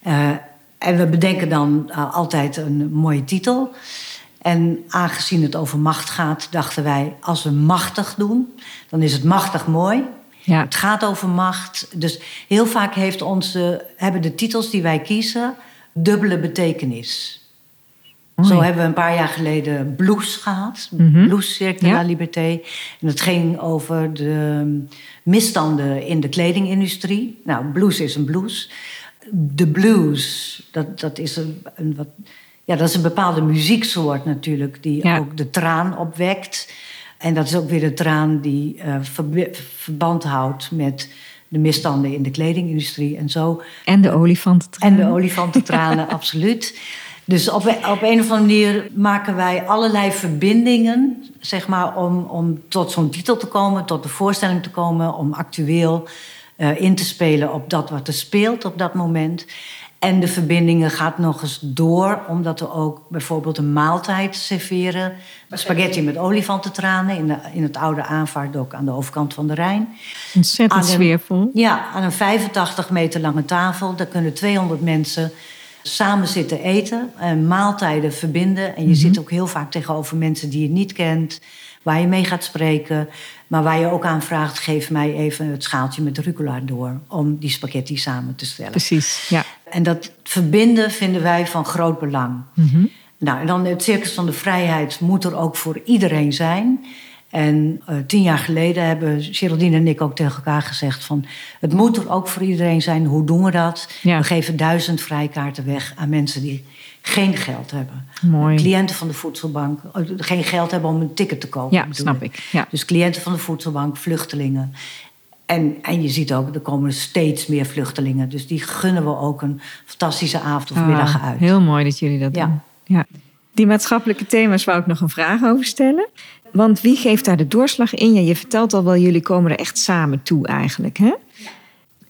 Eh, en we bedenken dan eh, altijd een mooie titel. En aangezien het over macht gaat, dachten wij: als we machtig doen, dan is het machtig mooi. Ja. Het gaat over macht. Dus heel vaak heeft onze, hebben de titels die wij kiezen dubbele betekenis. Mooi. Zo hebben we een paar jaar geleden Blues gehad. Mhm. Blues Cirque de Ja. la Liberté. En het ging over de misstanden in de kledingindustrie. Nou, blues is een blues. De blues, dat, dat, is, een, een wat, ja, dat is een bepaalde muzieksoort natuurlijk... die Ja. ook de traan opwekt. En dat is ook weer de traan die eh, verband houdt met de misstanden in de kledingindustrie en zo. En de olifanten. En de olifantentranen, [laughs] absoluut. Dus op, op een of andere manier maken wij allerlei verbindingen, zeg maar, om, om tot zo'n titel te komen, tot de voorstelling te komen, om actueel eh, in te spelen op dat wat er speelt op dat moment. En de verbindingen gaat nog eens door, omdat we ook bijvoorbeeld een maaltijd serveren. Spaghetti met olifantentranen in, de, in het oude aanvaardok aan de overkant van de Rijn. Ontzettend aan een- sfeervol. Ja, aan een 85 meter lange tafel. Daar kunnen 200 mensen samen zitten eten. En maaltijden verbinden. En je Mhm. zit ook heel vaak tegenover mensen die je niet kent. Waar je mee gaat spreken. Maar waar je ook aan vraagt... geef mij even het schaaltje met rucola door... om die spaghetti samen te stellen. Precies, ja. En dat verbinden vinden wij van groot belang. Mhm. Nou, en dan het Circus van de Vrijheid moet er ook voor iedereen zijn. En eh, tien jaar geleden hebben Geraldine en ik ook tegen elkaar gezegd van... het moet er ook voor iedereen zijn. Hoe doen we dat? Ja. We geven duizend vrijkaarten weg aan mensen die geen geld hebben. Mooi. Cliënten van de voedselbank. eh, geen geld hebben om een ticket te kopen. Ja, snap ik. Ja. Dus cliënten van de voedselbank, vluchtelingen. En, en je ziet ook, er komen steeds meer vluchtelingen. Dus die gunnen we ook een fantastische avond of middag Ah, uit. Heel mooi dat jullie dat Ja. doen. Ja. Die maatschappelijke thema's wou ik nog een vraag over stellen. Want wie geeft daar de doorslag in? Ja, je vertelt al wel, jullie komen er echt samen toe eigenlijk. Hè?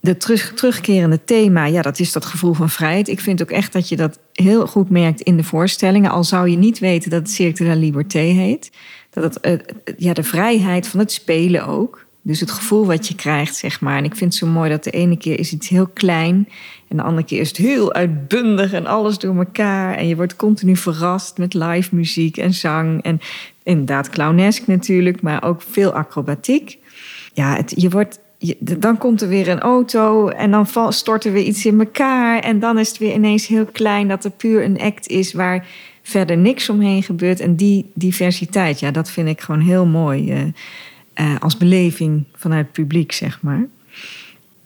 De terug, terugkerende thema, ja, dat is dat gevoel van vrijheid. Ik vind ook echt dat je dat heel goed merkt in de voorstellingen. Al zou je niet weten dat het Cirque de la Liberté heet. Dat het, eh, ja, de vrijheid van het spelen ook. Dus het gevoel wat je krijgt, zeg maar. En ik vind het zo mooi dat de ene keer is iets heel klein... en de andere keer is het heel uitbundig en alles door elkaar. En je wordt continu verrast met live muziek en zang. En inderdaad clownesk natuurlijk, maar ook veel acrobatiek. Ja, het, je wordt je- dan komt er weer een auto en dan val- stort er weer iets in elkaar. En dan is het weer ineens heel klein dat er puur een act is waar verder niks omheen gebeurt. En die diversiteit, ja, dat vind ik gewoon heel mooi eh, eh, als beleving vanuit het publiek, zeg maar.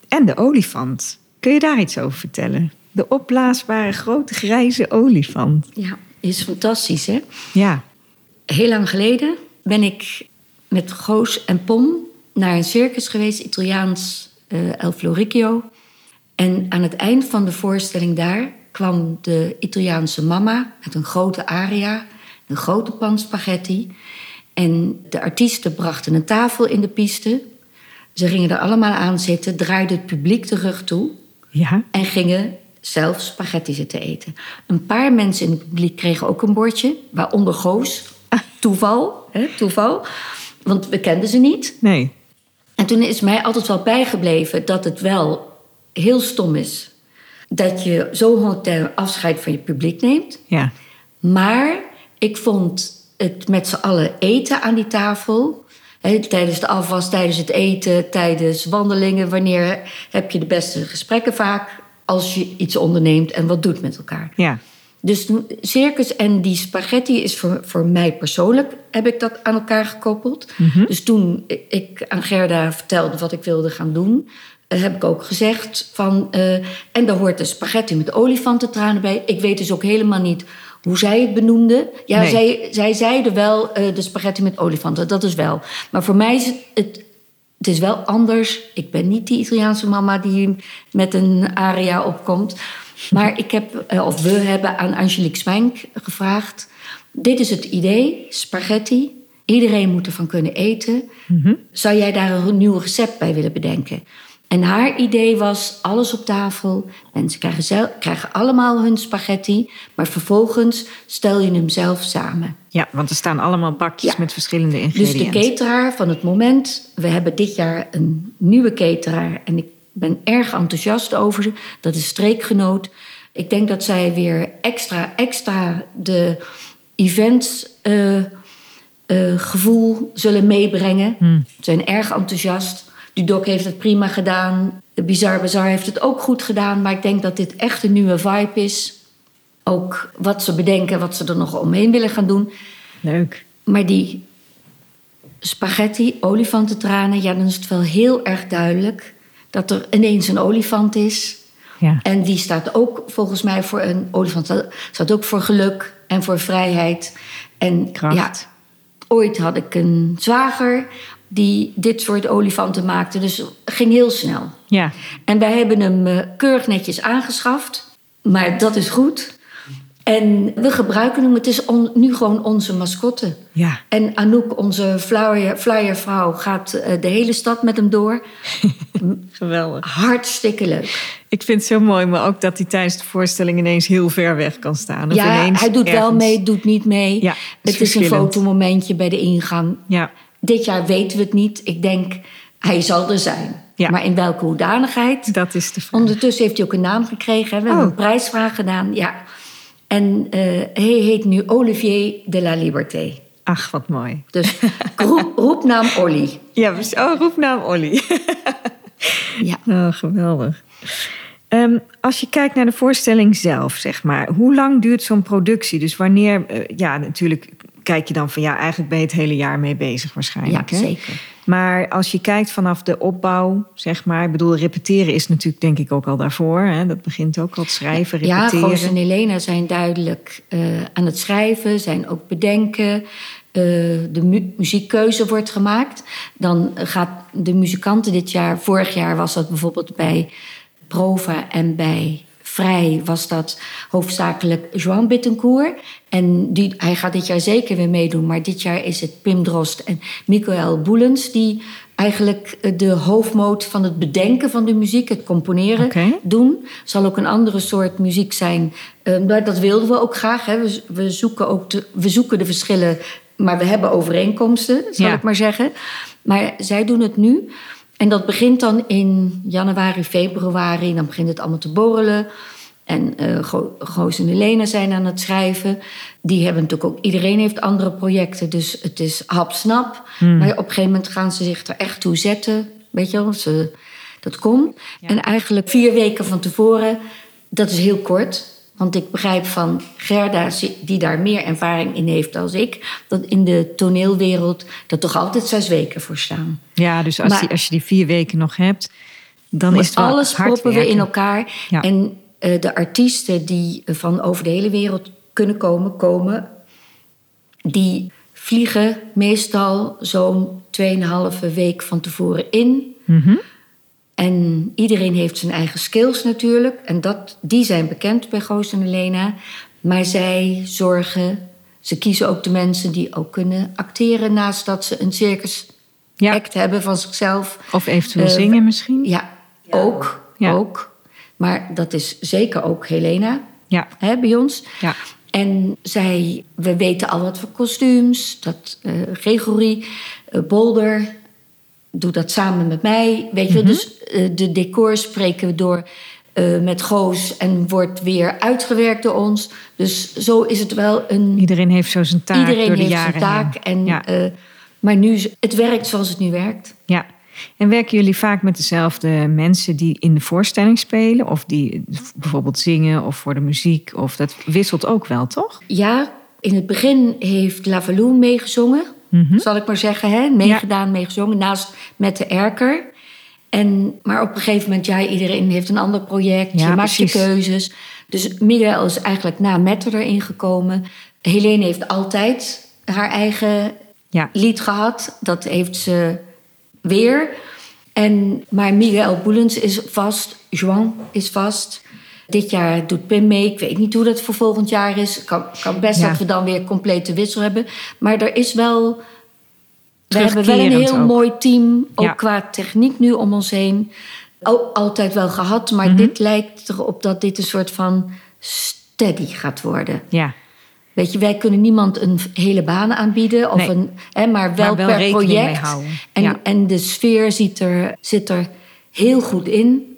En de olifant. Kun je daar iets over vertellen? De opblaasbare grote grijze olifant. Ja, is fantastisch, hè? Ja, Heel lang geleden ben ik met Goos en Pom naar een circus geweest, Italiaans eh, El Floricchio. En aan het eind van de voorstelling daar kwam de Italiaanse mama met een grote aria, een grote pan spaghetti. En de artiesten brachten een tafel in de piste. Ze gingen er allemaal aan zitten, draaiden het publiek de rug toe ja, en gingen zelf spaghetti zitten eten. Een paar mensen in het publiek kregen ook een bordje, waaronder Goos. Toeval, hè, toeval. Want we kenden ze niet. nee. En toen is mij altijd wel bijgebleven dat het wel heel stom is. Dat je zo hotel afscheid van je publiek neemt. Ja, Maar ik vond het met z'n allen eten aan die tafel. Tijdens de afwas, tijdens het eten, tijdens wandelingen. Wanneer heb je de beste gesprekken vaak? Als je iets onderneemt en wat doet met elkaar. ja, Dus circus en die spaghetti is voor, voor mij persoonlijk... heb ik dat aan elkaar gekoppeld. Dus toen ik aan Gerda vertelde wat ik wilde gaan doen... eh, heb ik ook gezegd van... eh, en daar hoort de spaghetti met olifantentranen bij. Ik weet dus ook helemaal niet hoe zij het benoemde. Ja, Nee. zij, zij zeiden wel eh, de spaghetti met olifanten, dat is wel. Maar voor mij is het... het het is wel anders. Ik ben niet die Italiaanse mama die met een aria opkomt. Maar ik heb, eh, of we hebben aan Angelique Spank gevraagd. Dit is het idee, spaghetti. Iedereen moet ervan kunnen eten. Zou jij daar een nieuw recept bij willen bedenken? En haar idee was alles op tafel. Mensen krijgen, zel- krijgen allemaal hun spaghetti. Maar vervolgens stel je hem zelf samen. ja, want er staan allemaal bakjes Ja. met verschillende Dus ingrediënten. de cateraar van het moment. We hebben dit jaar een nieuwe cateraar. En ik ben erg enthousiast over ze. Dat is streekgenoot. Ik denk dat zij weer extra, extra de events eh, eh, gevoel zullen meebrengen. Ze zijn erg enthousiast. Dudok heeft het prima gedaan. De Bizarre Bazaar heeft het ook goed gedaan. Maar ik denk dat dit echt een nieuwe vibe is. Ook wat ze bedenken, wat ze er nog omheen willen gaan doen. Leuk. Maar die spaghetti, olifantentranen, ja, dan is het wel heel erg duidelijk dat er ineens een olifant is. Ja. En die staat ook volgens mij voor een olifant, staat- ook voor geluk en voor vrijheid. En Kracht. ja, ooit had ik een zwager die dit soort olifanten maakte, dus het ging heel snel. Ja. En wij hebben hem eh, keurig netjes aangeschaft. Maar dat is goed. En we gebruiken hem. Het is on- nu gewoon onze mascotte. Ja. En Anouk, onze flyer, flyervrouw, gaat eh, de hele stad met hem door. [laughs] Geweldig. Hartstikke leuk. Ik vind het zo mooi, maar ook dat hij tijdens de voorstelling ineens heel ver weg kan staan. Of ja, hij doet wel mee, doet niet mee. Ja, is het is een fotomomentje bij de ingang. Ja, Dit jaar weten we het niet. Ik denk, hij zal er zijn. Ja. Maar in welke hoedanigheid? dat is de vraag. Ondertussen heeft hij ook een naam gekregen. hè. We hebben Oh. een prijsvraag gedaan. Ja. En eh, hij heet nu Olivier de la Liberté. Ach, wat mooi. Dus [laughs] roep, roepnaam Olly. Ja, dus- oh, roepnaam Olly. [laughs] Ja. Oh, geweldig. Ehm, als je kijkt naar de voorstelling zelf, zeg maar, hoe lang duurt zo'n productie? Dus wanneer, eh, ja, natuurlijk kijk je dan van ja, eigenlijk ben je het hele jaar mee bezig waarschijnlijk. Ja, hè? zeker. Maar als je kijkt vanaf de opbouw, zeg maar, ik bedoel, repeteren is natuurlijk denk ik ook al daarvoor. Hè? Dat begint ook al het schrijven, Ja, repeteren. Goos en Helena zijn duidelijk eh, aan het schrijven, zijn ook bedenken. Eh, de mu- muziekkeuze wordt gemaakt. Dan gaat de muzikanten dit jaar, vorig jaar was dat bijvoorbeeld bij Prova en bij Vrij was dat hoofdzakelijk Joan Bittencourt. En die, hij gaat dit jaar zeker weer meedoen. Maar dit jaar is het Pim Drost en Michael Boelens... die eigenlijk eh, de hoofdmoot van het bedenken van de muziek... het componeren doen. zal ook een andere soort muziek zijn. Eh, maar dat wilden we ook graag. Hè. We, we, zoeken ook de, we zoeken de verschillen, maar we hebben overeenkomsten, zal Ja. ik maar zeggen. Maar zij doen het nu. En dat begint dan in januari, februari. Dan begint het allemaal te borrelen. En Go- Goos en Helena zijn aan het schrijven. Die hebben natuurlijk ook... Iedereen heeft andere projecten, dus het is hap-snap. Maar op een gegeven moment gaan ze zich er echt toe zetten. weet je wel, ze, dat kon. En eigenlijk vier weken van tevoren, dat is heel kort. Want ik begrijp van Gerda, die daar meer ervaring in heeft dan ik, dat in de toneelwereld er toch altijd zes weken voor staan. Ja, dus als, die, als je die vier weken nog hebt, dan is het wel alles proppen we in elkaar. Ja. En eh, de artiesten die van over de hele wereld kunnen komen, komen. Die vliegen meestal zo'n 2,5 week van tevoren in. Mhm. En iedereen heeft zijn eigen skills natuurlijk. En dat, die zijn bekend bij Goos en Helena. Maar zij zorgen, ze kiezen ook de mensen die ook kunnen acteren... naast dat ze een circus Ja. act hebben van zichzelf. Of eventueel Eh, zingen misschien. Ja, ook. Ja. ook. Maar dat is zeker ook Helena Ja. hè, bij ons. Ja. En zij, we weten al wat voor kostuums. Dat eh Gregory eh, Bolder doet dat samen met mij. Weet je, wel. dus eh, de decors spreken we door eh, met Goos en wordt weer uitgewerkt door ons. Dus zo is het wel een. Iedereen heeft zo zijn taak iedereen door de heeft jaren zijn taak. heen. En, ja. eh, maar nu, het werkt zoals het nu werkt. ja. En werken jullie vaak met dezelfde mensen die in de voorstelling spelen? Of die bijvoorbeeld zingen of voor de muziek? Of dat wisselt ook wel, toch? Ja, in het begin heeft Lavaloon meegezongen, Mhm. zal ik maar zeggen. Hè? Meegedaan, meegezongen, naast met de erker. En, maar op een gegeven moment, ja, iedereen heeft een ander project. Ja, je maakt je keuzes. Dus Miguel is eigenlijk na Mette erin gekomen. Helene heeft altijd haar eigen Ja. lied gehad. Dat heeft ze weer. En, maar Miguel Boelens is vast. Joan is vast. Dit jaar doet Pim mee. Ik weet niet hoe dat voor volgend jaar is. Kan, kan best Ja. dat we dan weer complete wissel hebben. Maar er is wel... We hebben wel een heel ook. mooi team. Ook Ja. qua techniek nu om ons heen. Al- altijd wel gehad. Maar Mhm. dit lijkt erop dat dit een soort van steady gaat worden. Ja. Weet je, wij kunnen niemand een hele baan aanbieden, of Nee. een, hè, maar wel, Maar wel per project. En, Ja. en de sfeer ziet er, zit er heel goed in.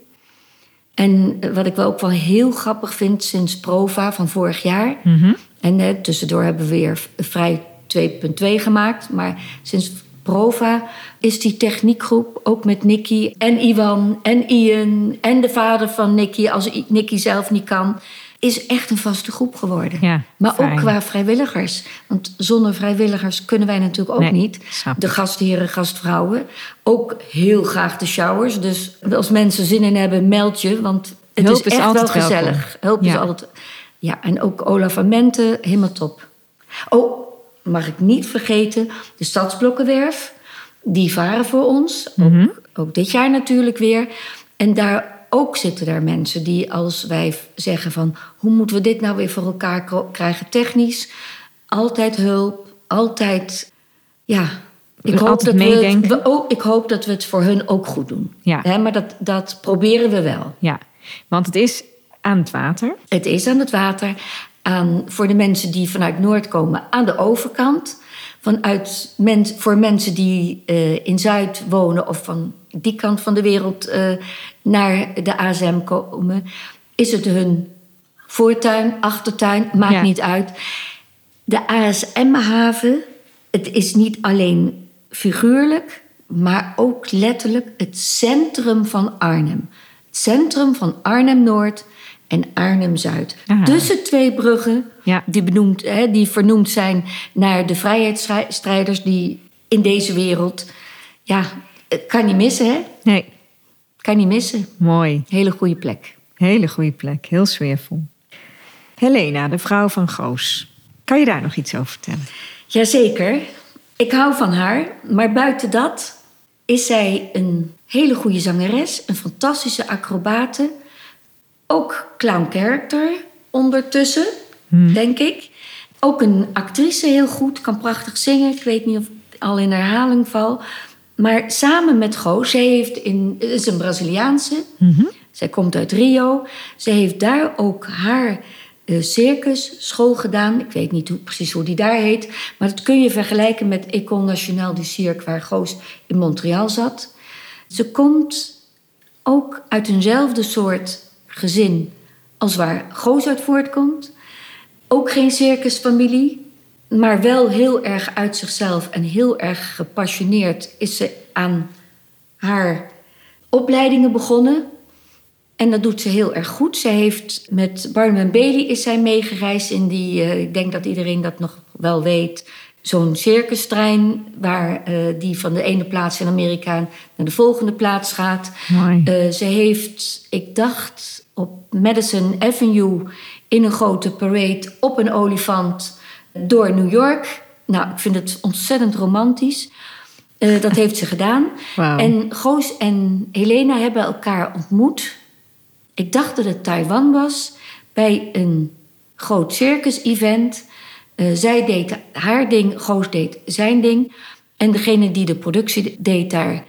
En wat ik wel ook wel heel grappig vind sinds Prova van vorig jaar. Mhm. En eh, tussendoor hebben we weer Vrij 2.2 gemaakt. Maar sinds Prova is die techniekgroep ook met Nicky en Iwan en Ian en de vader van Nicky, als Nicky zelf niet kan, is echt een vaste groep geworden. Ja, maar fijn. ook qua vrijwilligers. Want zonder vrijwilligers kunnen wij natuurlijk ook Nee, niet. De gastheren, gastvrouwen. Ook heel graag de showers. Dus als mensen zin in hebben, meld je. Want het Hulp is is echt wel altijd welkom. gezellig. Hulp is Ja. altijd... Ja, en ook Olaf van Mente, helemaal top. Oh, mag ik niet vergeten, de Stadsblokkenwerf. Die varen voor ons. Mhm. Ook, ook dit jaar natuurlijk weer. En daar ook zitten daar mensen die als wij zeggen van... hoe moeten we dit nou weer voor elkaar krijgen technisch? Altijd hulp, altijd... Ja, ik hoop, Altijd dat we, het- meedenken. we ook, ik hoop dat we het voor hun ook goed doen. Ja. Hè, maar dat, dat proberen we wel. ja. Want het is aan het water. Het is aan het water. Aan, voor de mensen die vanuit Noord komen, aan de overkant. Vanuit men, voor mensen die eh, in Zuid wonen of van die kant van de wereld eh, naar de ASM komen, is het hun voortuin, achtertuin, maakt Ja. niet uit. De ASM-haven, het is niet alleen figuurlijk, maar ook letterlijk het centrum van Arnhem. Het centrum van Arnhem-Noord en Arnhem-Zuid. Tussen twee bruggen Ja. die, benoemd, hè, die vernoemd zijn naar de vrijheidsstrijders die in deze wereld... Ja, kan niet missen, hè? Nee, Kan niet missen. mooi. Hele goede plek. Hele goede plek. Heel sfeervol. Helena, de vrouw van Goos. Kan je daar nog iets over vertellen? Jazeker. Ik hou van haar. Maar buiten dat is zij een hele goede zangeres. Een fantastische acrobate. Ook clown character ondertussen, denk ik. Ook een actrice heel goed. Kan prachtig zingen. Ik weet niet of ik al in herhaling val. Maar samen met Goos, zij heeft in, is een Braziliaanse. Zij komt uit Rio. Zij heeft daar ook haar eh, circus school gedaan. Ik weet niet hoe, precies hoe die daar heet. Maar dat kun je vergelijken met École Nationale du Cirque... waar Goos in Montreal zat. Ze komt ook uit eenzelfde soort gezin als waar Goos uit voortkomt. Ook geen circusfamilie, maar wel heel erg uit zichzelf en heel erg gepassioneerd is ze aan haar opleidingen begonnen. En dat doet ze heel erg goed. Ze heeft met Barnum Bailey is zij meegereisd in die, uh, ik denk dat iedereen dat nog wel weet, zo'n circustrein waar uh, die van de ene plaats in Amerika naar de volgende plaats gaat. Uh, ze heeft, ik dacht, op Madison Avenue in een grote parade op een olifant door New York. Nou, ik vind het ontzettend romantisch. Uh, dat heeft ze gedaan. [laughs] Wow. En Goos en Helena hebben elkaar ontmoet. Ik dacht dat het Taiwan was. Bij een groot circus-event. Uh, zij deed haar ding, Goos deed zijn ding. En degene die de productie deed daar,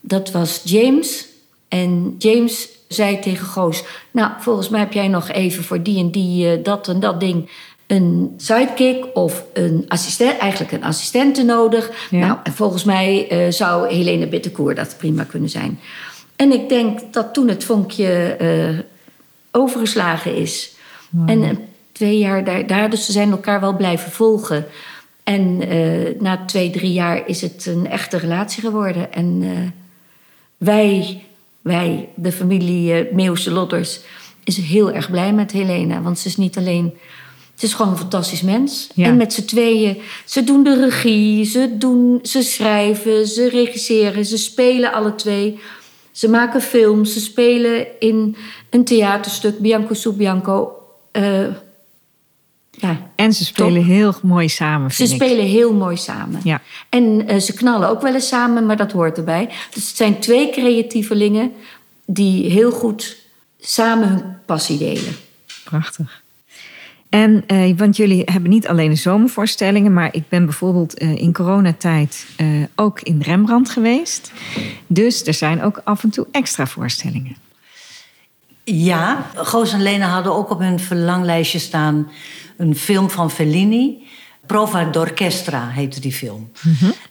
dat was James. En James zei tegen Goos... nou, volgens mij heb jij nog even voor die en die, uh, dat en dat ding... een sidekick of een assistent, eigenlijk een assistente nodig. Ja. Nou, en volgens mij uh, zou Helene Bittenkoer dat prima kunnen zijn. En ik denk dat toen het vonkje uh, overgeslagen is... Wow. en twee jaar daar, daar, dus ze zijn elkaar wel blijven volgen... En na twee, drie jaar is het een echte relatie geworden. En wij wij, de familie Meeuwse Lodders, is heel erg blij met Helena. Want ze is niet alleen. Ze is gewoon een fantastisch mens. Ja. En met z'n tweeën. Ze doen de regie, ze, doen, ze schrijven, ze regisseren, ze spelen alle twee. Ze maken films, ze spelen in een theaterstuk, Bianco su Bianco. Uh, ja, en ze spelen top. heel mooi samen. Ze ik. spelen heel mooi samen. Ja. En uh, ze knallen ook wel eens samen, maar dat hoort erbij. Dus het zijn twee creatievelingen die heel goed samen hun passie delen. Prachtig. En, uh, want jullie hebben niet alleen de zomervoorstellingen, maar ik ben bijvoorbeeld uh, in coronatijd uh, ook in Rembrandt geweest. Dus er zijn ook af en toe extra voorstellingen. Ja, Goos en Lena hadden ook op hun verlanglijstje staan een film van Fellini. Prova d'Orchestra heette die film.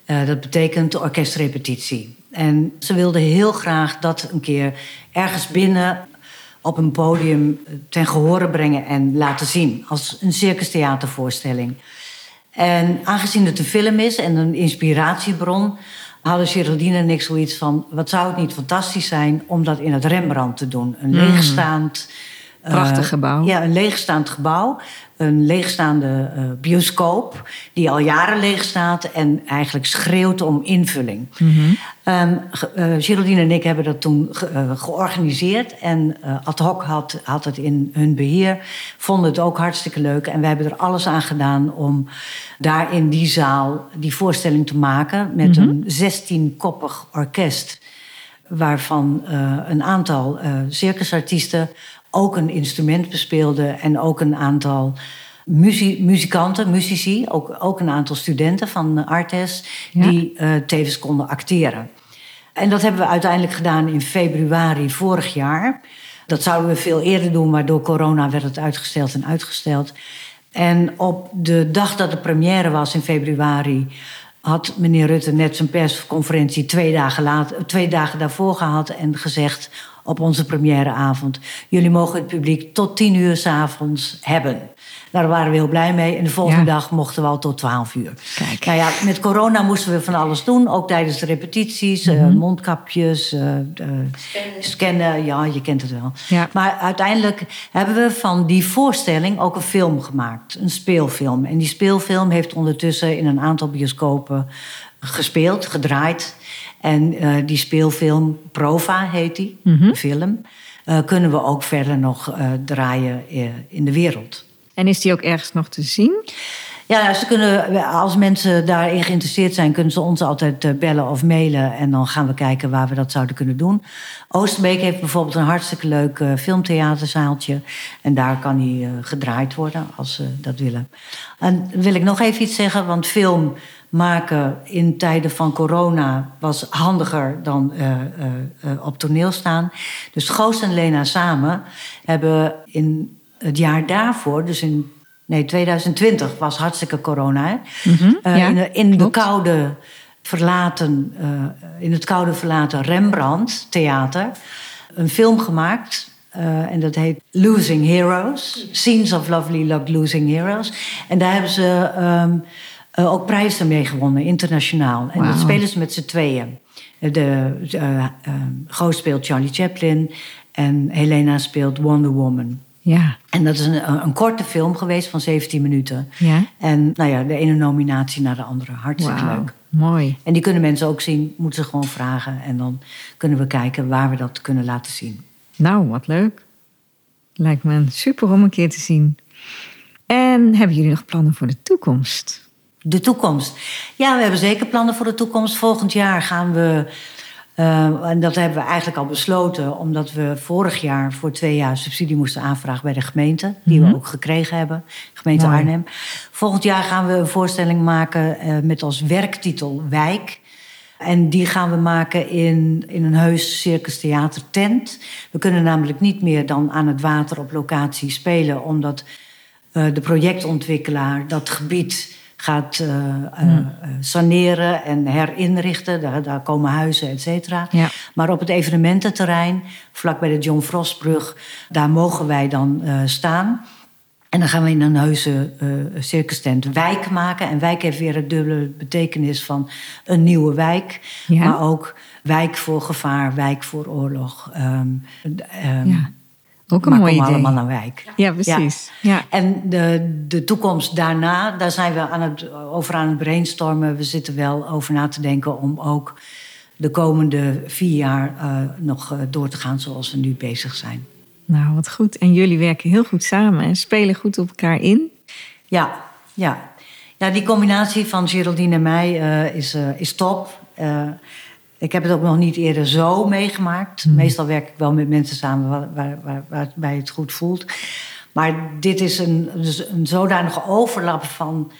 Uh, dat betekent orkestrepetitie. En ze wilden heel graag dat een keer ergens binnen op een podium ten gehore brengen en laten zien. Als een circustheatervoorstelling. En aangezien het een film is en een inspiratiebron, hadden Geraldine en ik zoiets van: wat zou het niet fantastisch zijn om dat in het Rembrandt te doen? Een leegstaand. Prachtig uh, gebouw. Ja, een leegstaand gebouw. Een leegstaande uh, bioscoop, die al jaren leeg staat en eigenlijk schreeuwt om invulling. Um, uh, Geraldine en ik hebben dat toen ge georganiseerd en ad hoc had, had het in hun beheer. Vonden het ook hartstikke leuk en wij hebben er alles aan gedaan om daar in die zaal die voorstelling te maken met Mm-hmm. een zestienkoppig orkest. Waarvan een aantal circusartiesten ook een instrument bespeelde en ook een aantal muzie muzikanten, muzici, ook, ook een aantal studenten van Artes, Ja. die uh, tevens konden acteren. En dat hebben we uiteindelijk gedaan in februari vorig jaar. Dat zouden we veel eerder doen, maar door corona werd het uitgesteld en uitgesteld. En op de dag dat de première was in februari had meneer Rutte net zijn persconferentie twee dagen, later, twee dagen daarvoor gehad en gezegd op onze premièreavond: Jullie mogen het publiek tot tien uur s'avonds hebben. Nou, daar waren we heel blij mee. En de volgende Ja. dag mochten we al tot twaalf uur. Kijk. Nou ja, met corona moesten we van alles doen. Ook tijdens de repetities. eh, Mhm. mondkapjes, eh, eh, scannen. Ja, je kent het wel. Ja. Maar uiteindelijk hebben we van die voorstelling ook een film gemaakt. Een speelfilm. En die speelfilm heeft ondertussen in een aantal bioscopen gespeeld, gedraaid. En eh, die speelfilm, Prova heet die, Mhm. de film... eh, kunnen we ook verder nog eh, draaien eh, in de wereld. En is die ook ergens nog te zien? Ja, ze kunnen, als mensen daarin geïnteresseerd zijn, kunnen ze ons altijd eh, bellen of mailen. En dan gaan we kijken waar we dat zouden kunnen doen. Oosterbeek heeft bijvoorbeeld een hartstikke leuk uh, filmtheaterzaaltje. En daar kan hij uh, gedraaid worden als ze dat willen. En wil ik nog even iets zeggen, want film maken in tijden van corona was handiger dan op toneel staan. Dus Goos en Lena samen hebben in het jaar daarvoor, dus in Nee, 2020 was hartstikke corona. Hè? Mm -hmm, uh, ja, in, de, in de koude verlaten, uh, in het koude verlaten Rembrandt Theater een film gemaakt. Uh, en dat heet Losing Heroes. Scenes of Lovely Luck Losing Heroes. En daar hebben ze um, ook prijzen mee gewonnen, internationaal. En wow. dat spelen ze met z'n tweeën. De uh, speelt Charlie Chaplin en Helena speelt Wonder Woman. Ja. En dat is een, een, korte film geweest van 17 minuten. Ja. En nou ja, de ene nominatie naar de andere. Hartstikke leuk. Mooi. En die kunnen mensen ook zien, moeten ze gewoon vragen. En dan kunnen we kijken waar we dat kunnen laten zien. Nou, wat leuk. Lijkt me super om een keer te zien. En hebben jullie nog plannen voor de toekomst? De toekomst. Ja, we hebben zeker plannen voor de toekomst. Volgend jaar gaan we uh, en dat hebben we eigenlijk al besloten, omdat we vorig jaar voor twee jaar subsidie moesten aanvragen bij de gemeente, die we mhm. ook gekregen hebben, gemeente Arnhem. Volgend jaar gaan we een voorstelling maken uh, met als werktitel Wijk. En die gaan we maken in, in een heus circus theater tent. We kunnen namelijk niet meer dan aan het water op locatie spelen, omdat uh, de projectontwikkelaar dat gebied gaat uh, uh, saneren en herinrichten. Daar, daar komen huizen, et cetera. Ja. Maar op het evenemententerrein, vlak bij de John Frostbrug, daar mogen wij dan uh, staan. En dan gaan we in een heuse circus tent wijk maken. En wijk heeft weer een dubbele betekenis van een nieuwe wijk. Ja. Maar ook wijk voor gevaar, wijk voor oorlog. Um, um, ja. Ook een maar mooi idee. allemaal een wijk. Ja, precies. Ja. En de, de toekomst daarna, daar zijn we aan het, over aan het brainstormen. We zitten wel over na te denken om ook de komende vier jaar uh, nog uh, door te gaan zoals we nu bezig zijn. Nou, wat goed. En jullie werken heel goed samen en spelen goed op elkaar in. Ja, ja. ja die combinatie van Geraldine en mij uh, is, is top. Ik heb het ook nog niet eerder zo meegemaakt. Hmm. Meestal werk ik wel met mensen samen waar, waar, waar, waarbij het goed voelt. Maar dit is een, dus een zodanige overlap van,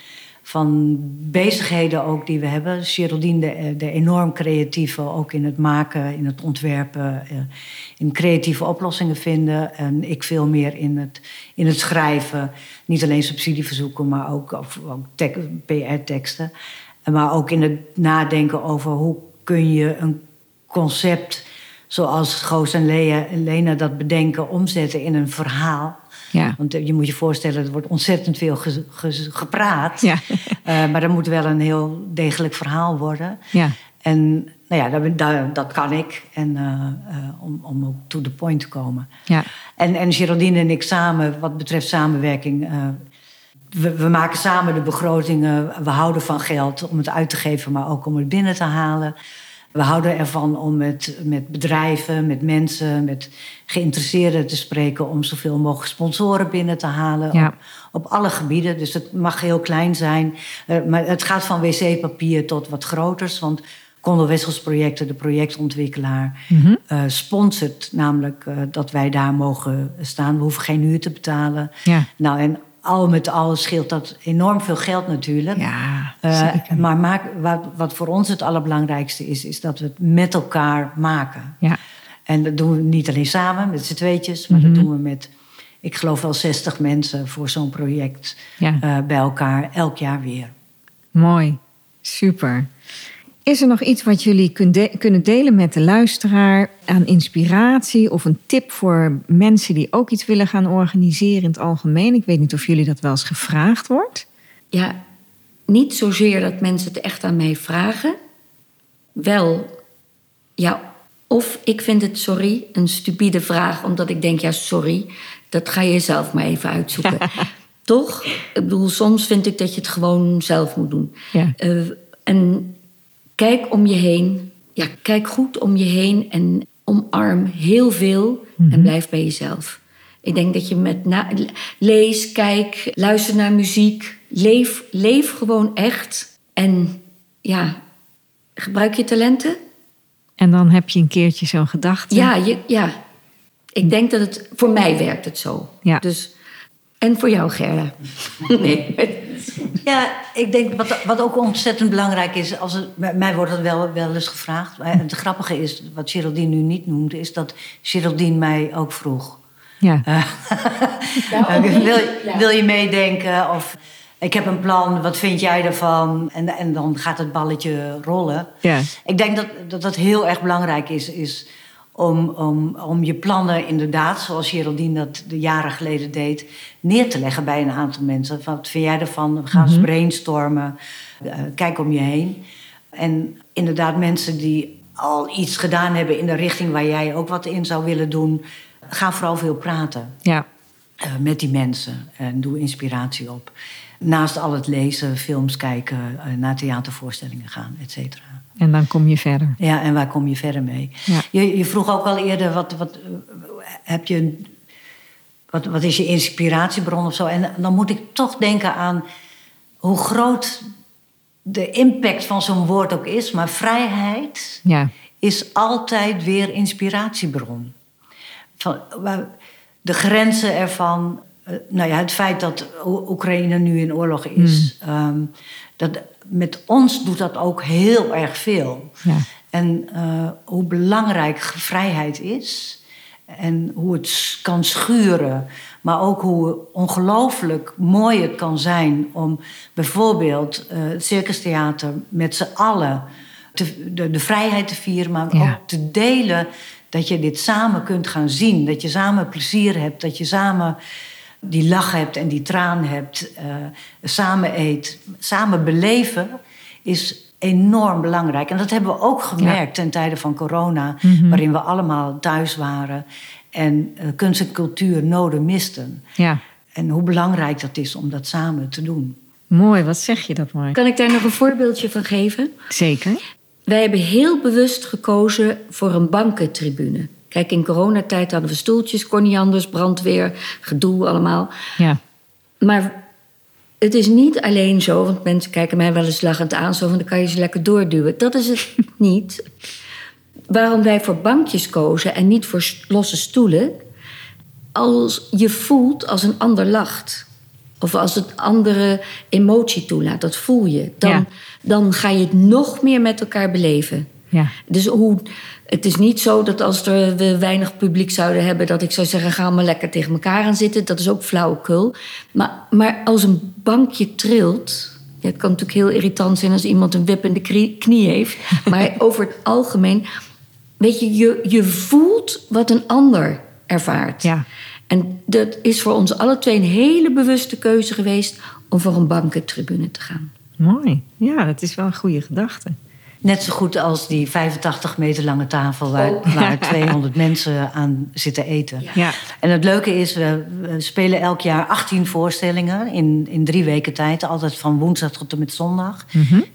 van bezigheden ook die we hebben. Geraldine, de, de enorm creatieve, ook in het maken, in het ontwerpen, eh, in creatieve oplossingen vinden. En ik veel meer in het, in het schrijven. Niet alleen subsidieverzoeken, maar ook, ook PR-teksten. Maar ook in het nadenken over hoe kun je een concept zoals Goos en Lea, Lena dat bedenken, omzetten in een verhaal. Ja. Want je moet je voorstellen, er wordt ontzettend veel gepraat. Ja. Uh, [laughs] maar er moet wel een heel degelijk verhaal worden. Ja. En nou ja, dat, dat, dat kan ik. En, uh, uh, om, om ook to the point te komen. Ja. En, en Geraldine en ik samen, wat betreft samenwerking... We, we, maken samen de begrotingen. We houden van geld om het uit te geven, maar ook om het binnen te halen. We houden ervan om met, met bedrijven, met mensen, met geïnteresseerden te spreken om zoveel mogelijk sponsoren binnen te halen. Ja. Op, op, alle gebieden. Dus het mag heel klein zijn. Uh, maar het gaat van wc-papier tot wat groters. Want Condor Wesselsprojecten, de projectontwikkelaar, mm -hmm. uh, sponsort namelijk uh, dat wij daar mogen staan. We hoeven geen huur te betalen. Ja. Nou, en al met al scheelt dat enorm veel geld natuurlijk. Ja, uh, maar maak, wat, wat, voor ons het allerbelangrijkste is, is dat we het met elkaar maken. Ja. En dat doen we niet alleen samen met z'n tweetjes, maar mm -hmm. dat doen we met, ik geloof wel 60 mensen voor zo'n project ja. uh, bij elkaar, elk jaar weer. Mooi, super. Is er nog iets wat jullie kunnen delen met de luisteraar aan inspiratie of een tip voor mensen die ook iets willen gaan organiseren in het algemeen? Ik weet niet of jullie dat wel eens gevraagd wordt. Ja, niet zozeer dat mensen het echt aan mij vragen. Wel, ja, of ik vind het, sorry, een stupide vraag, omdat ik denk, ja, sorry, dat ga je zelf maar even uitzoeken. [laughs] Toch? Ik bedoel, soms vind ik dat je het gewoon zelf moet doen. Ja. Uh, en Kijk om je heen. Ja, kijk goed om je heen en omarm heel veel Mhm. en blijf bij jezelf. Ik denk dat je met na lees, kijk, luister naar muziek, leef, leef gewoon echt en ja, gebruik je talenten. En dan heb je een keertje zo'n gedachte. Ja, je, ja, ik denk dat het voor mij werkt het zo. Ja. Dus en voor jou, Gerda. [laughs] [laughs] nee. [laughs] Ja, ik denk wat, wat ook ontzettend belangrijk is. Als het, mij wordt het wel, wel eens gevraagd. Maar het grappige is, wat Geraldine nu niet noemde, is dat Geraldine mij ook vroeg. Ja. [laughs] Uh, ja, wil, wil je meedenken? Of ik heb een plan, wat vind jij ervan? En, en dan gaat het balletje rollen. Ja. Ik denk dat, dat dat heel erg belangrijk is. is om, om, om je plannen inderdaad, zoals Geraldine dat de jaren geleden deed, neer te leggen bij een aantal mensen. Wat vind jij ervan? We gaan eens brainstormen. Uh, kijk om je heen. En inderdaad, mensen die al iets gedaan hebben in de richting waar jij ook wat in zou willen doen, ga vooral veel praten Ja, eh, met die mensen en doe inspiratie op. Naast al het lezen, films kijken, eh, naar theatervoorstellingen gaan, et cetera. En dan kom je verder. Ja, en waar kom je verder mee? Ja. Je, je vroeg ook al eerder, wat, wat, heb je, een- wat, wat is je inspiratiebron of zo? En dan moet ik toch denken aan hoe groot de impact van zo'n woord ook is. Maar vrijheid Ja, is altijd weer inspiratiebron. Van, de grenzen ervan, eh, nou ja, het feit dat Oekraïne nu in oorlog is, ehm, dat, met ons doet dat ook heel erg veel. ja, En eh, hoe belangrijk vrijheid is. En hoe het kan schuren. Maar ook hoe ongelooflijk mooi het kan zijn om bijvoorbeeld eh, het Circus Theater met z'n allen te- de, de vrijheid te vieren, maar Ja. ook te delen dat je dit samen kunt gaan zien. Dat je samen plezier hebt, dat je samen die lach hebt en die traan hebt, eh, samen eet, samen beleven, is enorm belangrijk. En dat hebben we ook gemerkt ten tijde van corona, waarin we allemaal thuis waren en eh, kunst en cultuur noden misten. ja. En hoe belangrijk dat is om dat samen te doen. Mooi, wat zeg je dat mooi. Kan ik daar nog een voorbeeldje van geven? Zeker. Wij hebben heel bewust gekozen voor een bankentribune. Kijk, in coronatijd hadden we stoeltjes, kon niet anders, brandweer, gedoe allemaal. Ja, Maar het is niet alleen zo, want mensen kijken mij wel eens lachend aan, zo van dan kan je ze lekker doorduwen. Dat is het [laughs] niet. Waarom wij voor bankjes kozen en niet voor losse stoelen, als je voelt als een ander lacht. Of als het andere emotie toelaat, dat voel je. Dan, Ja. dan ga je het nog meer met elkaar beleven. Ja, Dus hoe, het is niet zo dat als er, we weinig publiek zouden hebben... dat ik zou zeggen, ga maar lekker tegen elkaar aan zitten. Dat is ook flauwekul. Maar, maar als een bankje trilt... Ja, het kan natuurlijk heel irritant zijn als iemand een wip in de knie, knie heeft. [laughs] Maar over het algemeen... Weet je, je, je voelt wat een ander ervaart. Ja. En dat is voor ons alle twee een hele bewuste keuze geweest... om voor een bankentribune te gaan. mooi. Ja, dat is wel een goede gedachte. Net zo goed als die 85 meter lange tafel waar, waar [laughs] 200 mensen aan zitten eten. Ja. En het leuke is, we, we spelen elk jaar 18 voorstellingen in, in drie weken tijd. Altijd van woensdag tot en met zondag.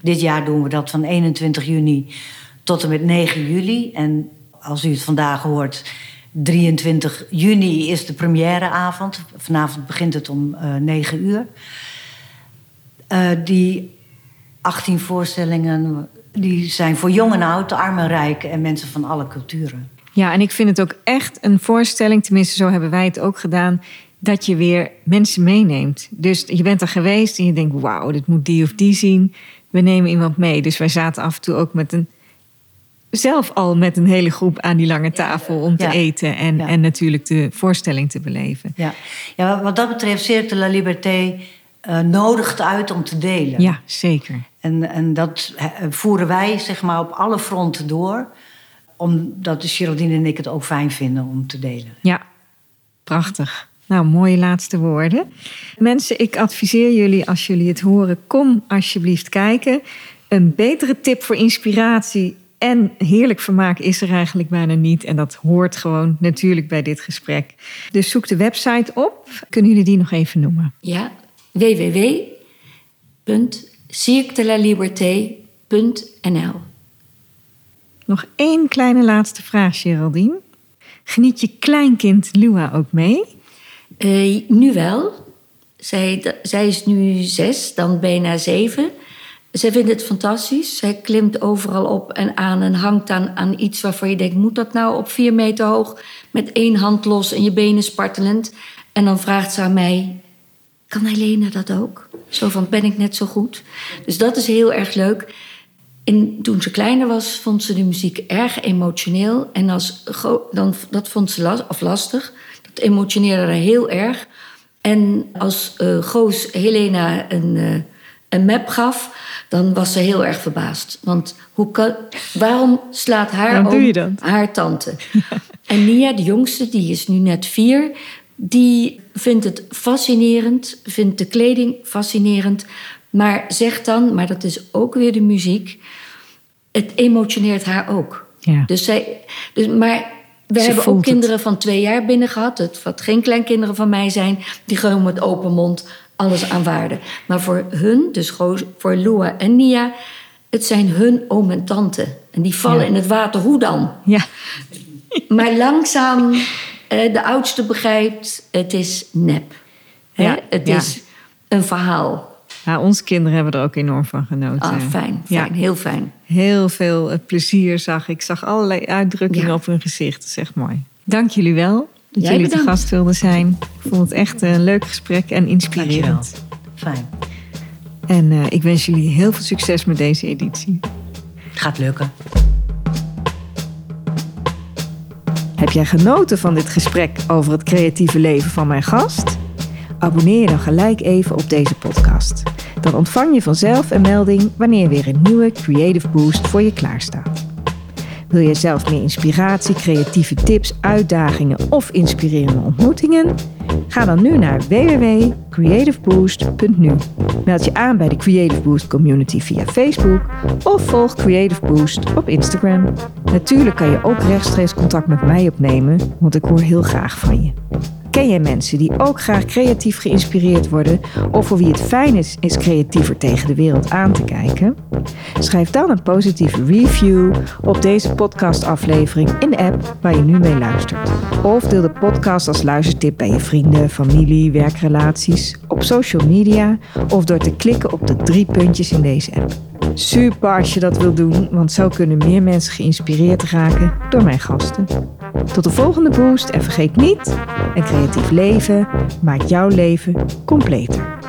Dit jaar doen we dat van 21 juni tot en met 9 juli. En als u het vandaag hoort, 23 juni is de premièreavond. Vanavond begint het om eh 9 uur. Eh, die 18 voorstellingen die zijn voor jong en oud, arm en rijk en mensen van alle culturen. Ja, en ik vind het ook echt een voorstelling, tenminste zo hebben wij het ook gedaan, dat je weer mensen meeneemt. Dus je bent er geweest en je denkt, wauw, dit moet die of die zien. We nemen iemand mee. Dus wij zaten af en toe ook met een, zelf al met een hele groep aan die lange tafel om te Ja. eten en, Ja. en natuurlijk de voorstelling te beleven. Ja, ja wat dat betreft, Cirque de la Liberté eh, nodigt uit om te delen. Ja, zeker. En, en dat eh, voeren wij zeg maar, op alle fronten door. Omdat Geraldine en ik het ook fijn vinden om te delen. Ja, prachtig. Nou, mooie laatste woorden. Mensen, ik adviseer jullie als jullie het horen, kom alsjeblieft kijken. Een betere tip voor inspiratie en heerlijk vermaak is er eigenlijk bijna niet. En dat hoort gewoon natuurlijk bij dit gesprek. Dus zoek de website op. Kunnen jullie die nog even noemen? Ja, www.cirquedelaliberté.nl Nog één kleine laatste vraag, Geraldine. Geniet je kleinkind Lua ook mee? Eh, nu wel. Zij, zij is nu zes, dan bijna zeven. Zij vindt het fantastisch. Zij klimt overal op en aan en hangt aan, aan iets waarvan je denkt... moet dat nou op vier meter hoog met één hand los en je benen spartelend? En dan vraagt ze aan mij, kan Helena dat ook? Zo van, ben ik net zo goed? Dus dat is heel erg leuk. En toen ze kleiner was, vond ze de muziek erg emotioneel. En als, dan, dat vond ze las, of lastig. Dat emotioneerde haar heel erg. En als eh, Goos Helena een, eh, een map gaf, dan was ze heel erg verbaasd. Want hoe kan, waarom slaat haar Waarom oom haar tante? [laughs] en Nia, de jongste, die is nu net vier... die vindt het fascinerend, vindt de kleding fascinerend... maar zegt dan, maar dat is ook weer de muziek... het emotioneert haar ook. Ja. Dus zij, dus, maar we Ze hebben ook het. kinderen van twee jaar binnen gehad, het, wat geen kleinkinderen van mij zijn, die gewoon met open mond alles aanvaarden. Maar voor hun, dus voor Lua en Nia, het zijn hun oom en tante. En die vallen Ja. in het water, hoe dan? Ja. Maar langzaam, de oudste begrijpt, het is nep. Hè? Ja, Het ja. is een verhaal. Ja, onze kinderen hebben er ook enorm van genoten. Ah, fijn, Ja. fijn, heel fijn. Heel veel eh, plezier zag ik. Ik zag allerlei uitdrukkingen Ja. op hun gezicht. Dat is echt mooi. Dank jullie wel dat Jij jullie te bedankt. gast wilden zijn. Ik vond het echt een leuk gesprek en inspirerend. Fijn. En eh, ik wens jullie heel veel succes met deze editie. Gaat lukken. Heb jij genoten van dit gesprek over het creatieve leven van mijn gast? Abonneer je dan gelijk even op deze podcast. Dan ontvang je vanzelf een melding wanneer weer een nieuwe Creative Boost voor je klaarstaat. Wil je zelf meer inspiratie, creatieve tips, uitdagingen of inspirerende ontmoetingen? Ga dan nu naar www.creativeboost.nu. Meld je aan bij de Creative Boost community via Facebook of volg Creative Boost op Instagram. Natuurlijk kan je ook rechtstreeks contact met mij opnemen, want ik hoor heel graag van je. Ken jij mensen die ook graag creatief geïnspireerd worden of voor wie het fijn is, is creatiever tegen de wereld aan te kijken? Schrijf dan een positieve review op deze podcastaflevering in de app waar je nu mee luistert. Of deel de podcast als luistertip bij je vrienden, familie, werkrelaties, op social media of door te klikken op de drie puntjes in deze app. Super als je dat wil doen, want zo kunnen meer mensen geïnspireerd raken door mijn gasten. Tot de volgende boost en vergeet niet, een creatief leven maakt jouw leven completer.